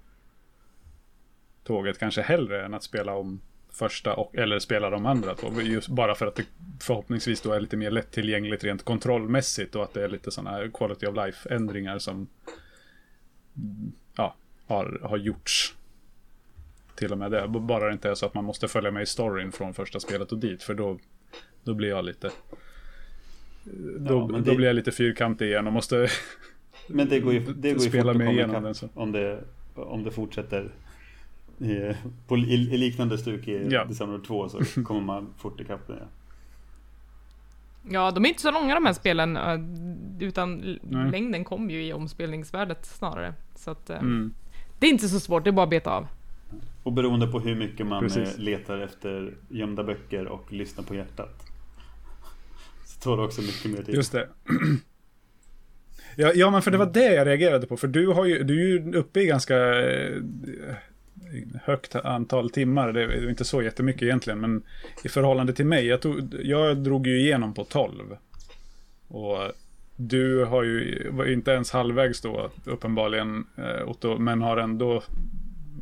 tåget kanske hellre än att spela om första och, eller spela de andra två. Just bara för att det förhoppningsvis då är lite mer lättillgängligt rent kontrollmässigt och att det är lite sådana quality of life ändringar som ja, har, har gjorts till och med det. Bara det inte är så att man måste följa med i storyn från första spelet och dit. För då, då blir jag lite... Då, ja, det... då blir jag lite fyrkantig igen och måste... (laughs) Men det går ju, (laughs) det går ju spela med igenom den. Så. Om, det, om det fortsätter i, (laughs) på, i, i liknande stuk i ja. Dishonored 2 så kommer man fort ikapp det. Ja, de är inte så långa de här spelen, utan Nej. längden kommer ju i omspelningsvärdet snarare. Så att, mm. det är inte så svårt, det är bara att beta av. Och beroende på hur mycket man Precis. letar efter gömda böcker och lyssnar på hjärtat. (laughs) Så tar det också mycket mer tid. Just det. (clears throat) Ja, ja, men för det var det jag reagerade på. För du, har ju, du är ju uppe i ganska eh, högt antal timmar. Det är inte så jättemycket egentligen. Men i förhållande till mig. Jag, tog, jag drog ju igenom på 12. Och du har ju, var inte ens halvvägs då uppenbarligen eh, Otto. Men har ändå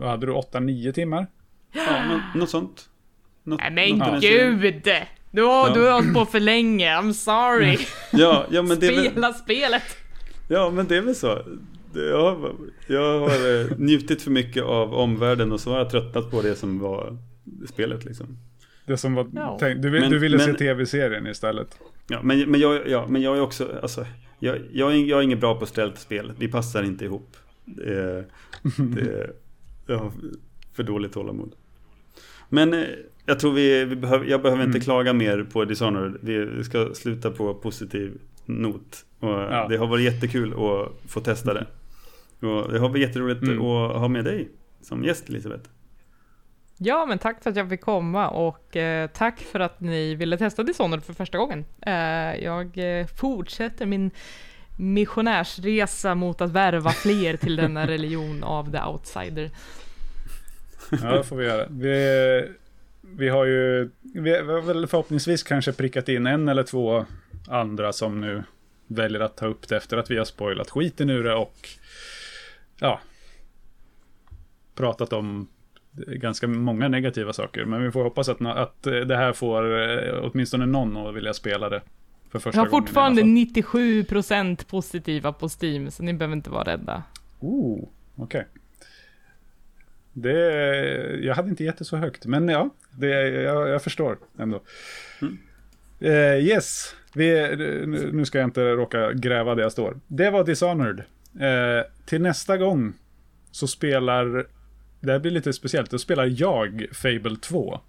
vad hade du? 8-9 timmar? Ja, men, något sånt. Något, Nej men något gud! Du har, ja. du har hållit på för länge, I'm sorry. (laughs) Ja, ja men det Spela väl... spelet. Ja, men det är väl så. Jag har, jag har eh, njutit för mycket av omvärlden och så har jag tröttnat på det som var spelet liksom. Det som var ja. tänkt, du, men, du ville men, se tv-serien istället. Ja, men, men, jag, ja, men jag är också, alltså, jag, jag, är, jag är ingen bra på ställt spel. Vi passar inte ihop. (laughs) Det, det, jag har för dåligt tålamod. Men eh, jag tror vi, vi behöver, jag behöver inte mm. klaga mer på Dishonored. Vi ska sluta på positiv not. Och ja. Det har varit jättekul att få testa det. Och det har varit jätteroligt mm. att ha med dig som gäst Elisabeth. Ja, men tack för att jag fick komma och eh, tack för att ni ville testa Dishonored för första gången. Eh, jag eh, fortsätter min missionärsresa mot att värva fler till denna religion av the outsider. Ja, det får vi göra. Vi, vi har ju, vi har väl förhoppningsvis kanske prickat in en eller två andra som nu väljer att ta upp det efter att vi har spoilat skiten ur det och ja, pratat om ganska många negativa saker. Men vi får hoppas att, att det här får eh, åtminstone någon att vilja spela det. För första jag har fortfarande 97% positiva på Steam, så ni behöver inte vara rädda. Oh, okej. Okay. Det, jag hade inte gett det så högt, men ja, det, jag, jag förstår ändå. Mm. Uh, yes, vi, nu ska jag inte råka gräva där jag står. Det var Dishonored. Uh, till nästa gång så spelar, det här blir lite speciellt, då spelar jag Fable 2.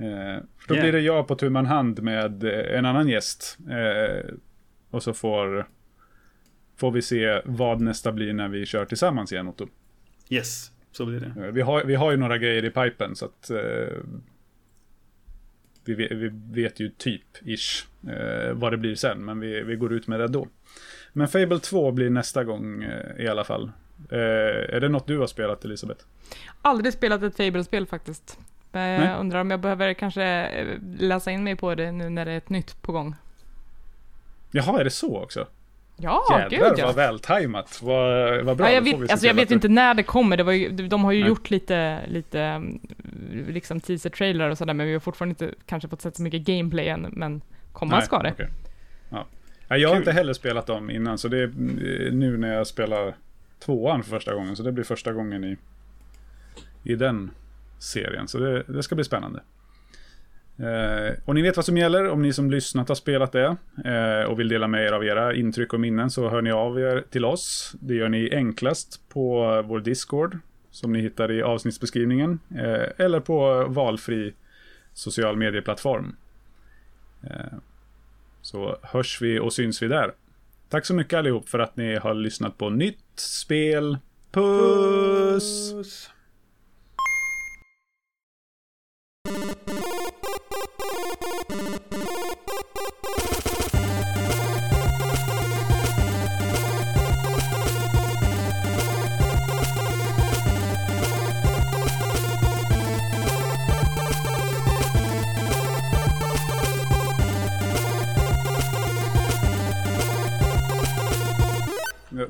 Eh, för då yeah. blir det jag på tu man hand med en annan gäst. och så får, får vi se vad nästa blir när vi kör tillsammans igen, Otto. Yes, så blir det. Eh, vi har, vi har ju några grejer i pipen så att eh, vi, vet, vi vet ju typ, ish, eh, vad det blir sen. Men vi, vi går ut med det då. Men Fable 2 blir nästa gång eh, i alla fall. Eh, är det något du har spelat Elisabeth? Aldrig spelat ett Fable-spel faktiskt. Men jag undrar om jag behöver kanske eh, läsa in mig på det nu när det är ett nytt på gång. Jaha, är det så också? Ja, Jävlar, gud ja. vad vältajmat. Vad, vad bra. Ja, jag vet, alltså, jag vet inte när det kommer. Det var ju, de har ju Nej. gjort lite, lite mm, liksom teaser-trailer och sådär, men vi har fortfarande inte kanske fått sett så mycket gameplay än, men komma Nej, ska det. Okay. Ja. Ja, jag har inte heller spelat dem innan, så det är eh, nu när jag spelar tvåan för första gången, så det blir första gången i, i den serien. Så det, det ska bli spännande. Eh, och ni vet vad som gäller om ni som lyssnat har spelat det eh, och vill dela med er av era intryck och minnen så hör ni av er till oss. Det gör ni enklast på vår Discord som ni hittar i avsnittsbeskrivningen eh, eller på valfri social medieplattform. Eh, så hörs vi och syns vi där. Tack så mycket allihop för att ni har lyssnat på nytt spel. Puss! Puss.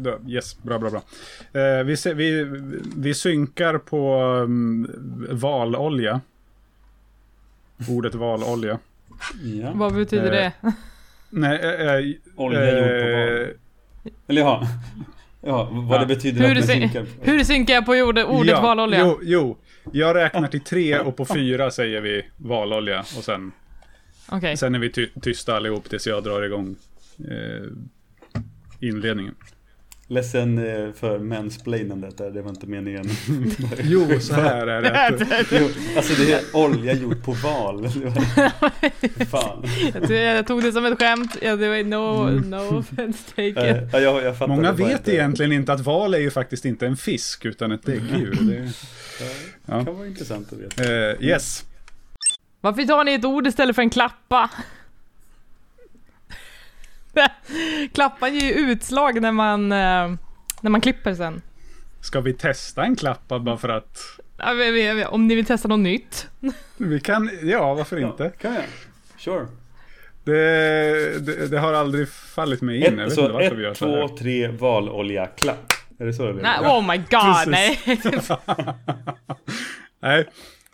Ja, då- Yes, bra, bra, bra. Eh, vi, se, vi, vi synkar på um, valolja. Ordet valolja. Ja. Vad betyder Eh, det? Nej, eh, eh, Olja gjord på eh, val. Eller ja. Ja, vad Ja. det betyder Hur, att man syn- synkar. hur synkar jag på ordet, ordet ja, valolja? Jo, jo. Jag räknar till tre och på fyra säger vi valolja. Och sen, Okej. sen är vi ty tysta allihop tills jag drar igång eh, inledningen. Ledsen eh, för mansplainandet där, det var inte meningen. (laughs) Jo, så här är (laughs) det. jo, alltså det är olja gjort på val. (laughs) Fan. Jag, tog det som ett skämt. Ja, det var no, Mm. no offense Eh, taken. ja, jag, jag Många vet inte. egentligen inte att val är ju faktiskt inte en fisk utan ett däggdjur. Det, Ja. Det kan vara intressant att veta. eh, yes. Varför tar ni ett ord istället för en klappa? (laughs) Klappan ger ju utslag när man, eh, när man klipper sen. Ska vi testa en klappa bara för att Ja, vi- vi- vi- Om ni vill testa något nytt. vi kan, ja varför inte? Ja, kan jag? Sure. Det, det, det har aldrig fallit mig in. Jag vet Ett, inte så varför vi gör ett, så här. två, tre, valolja, klapp. Är det så det blir? Nej, oh my god, nej. (laughs) Nej,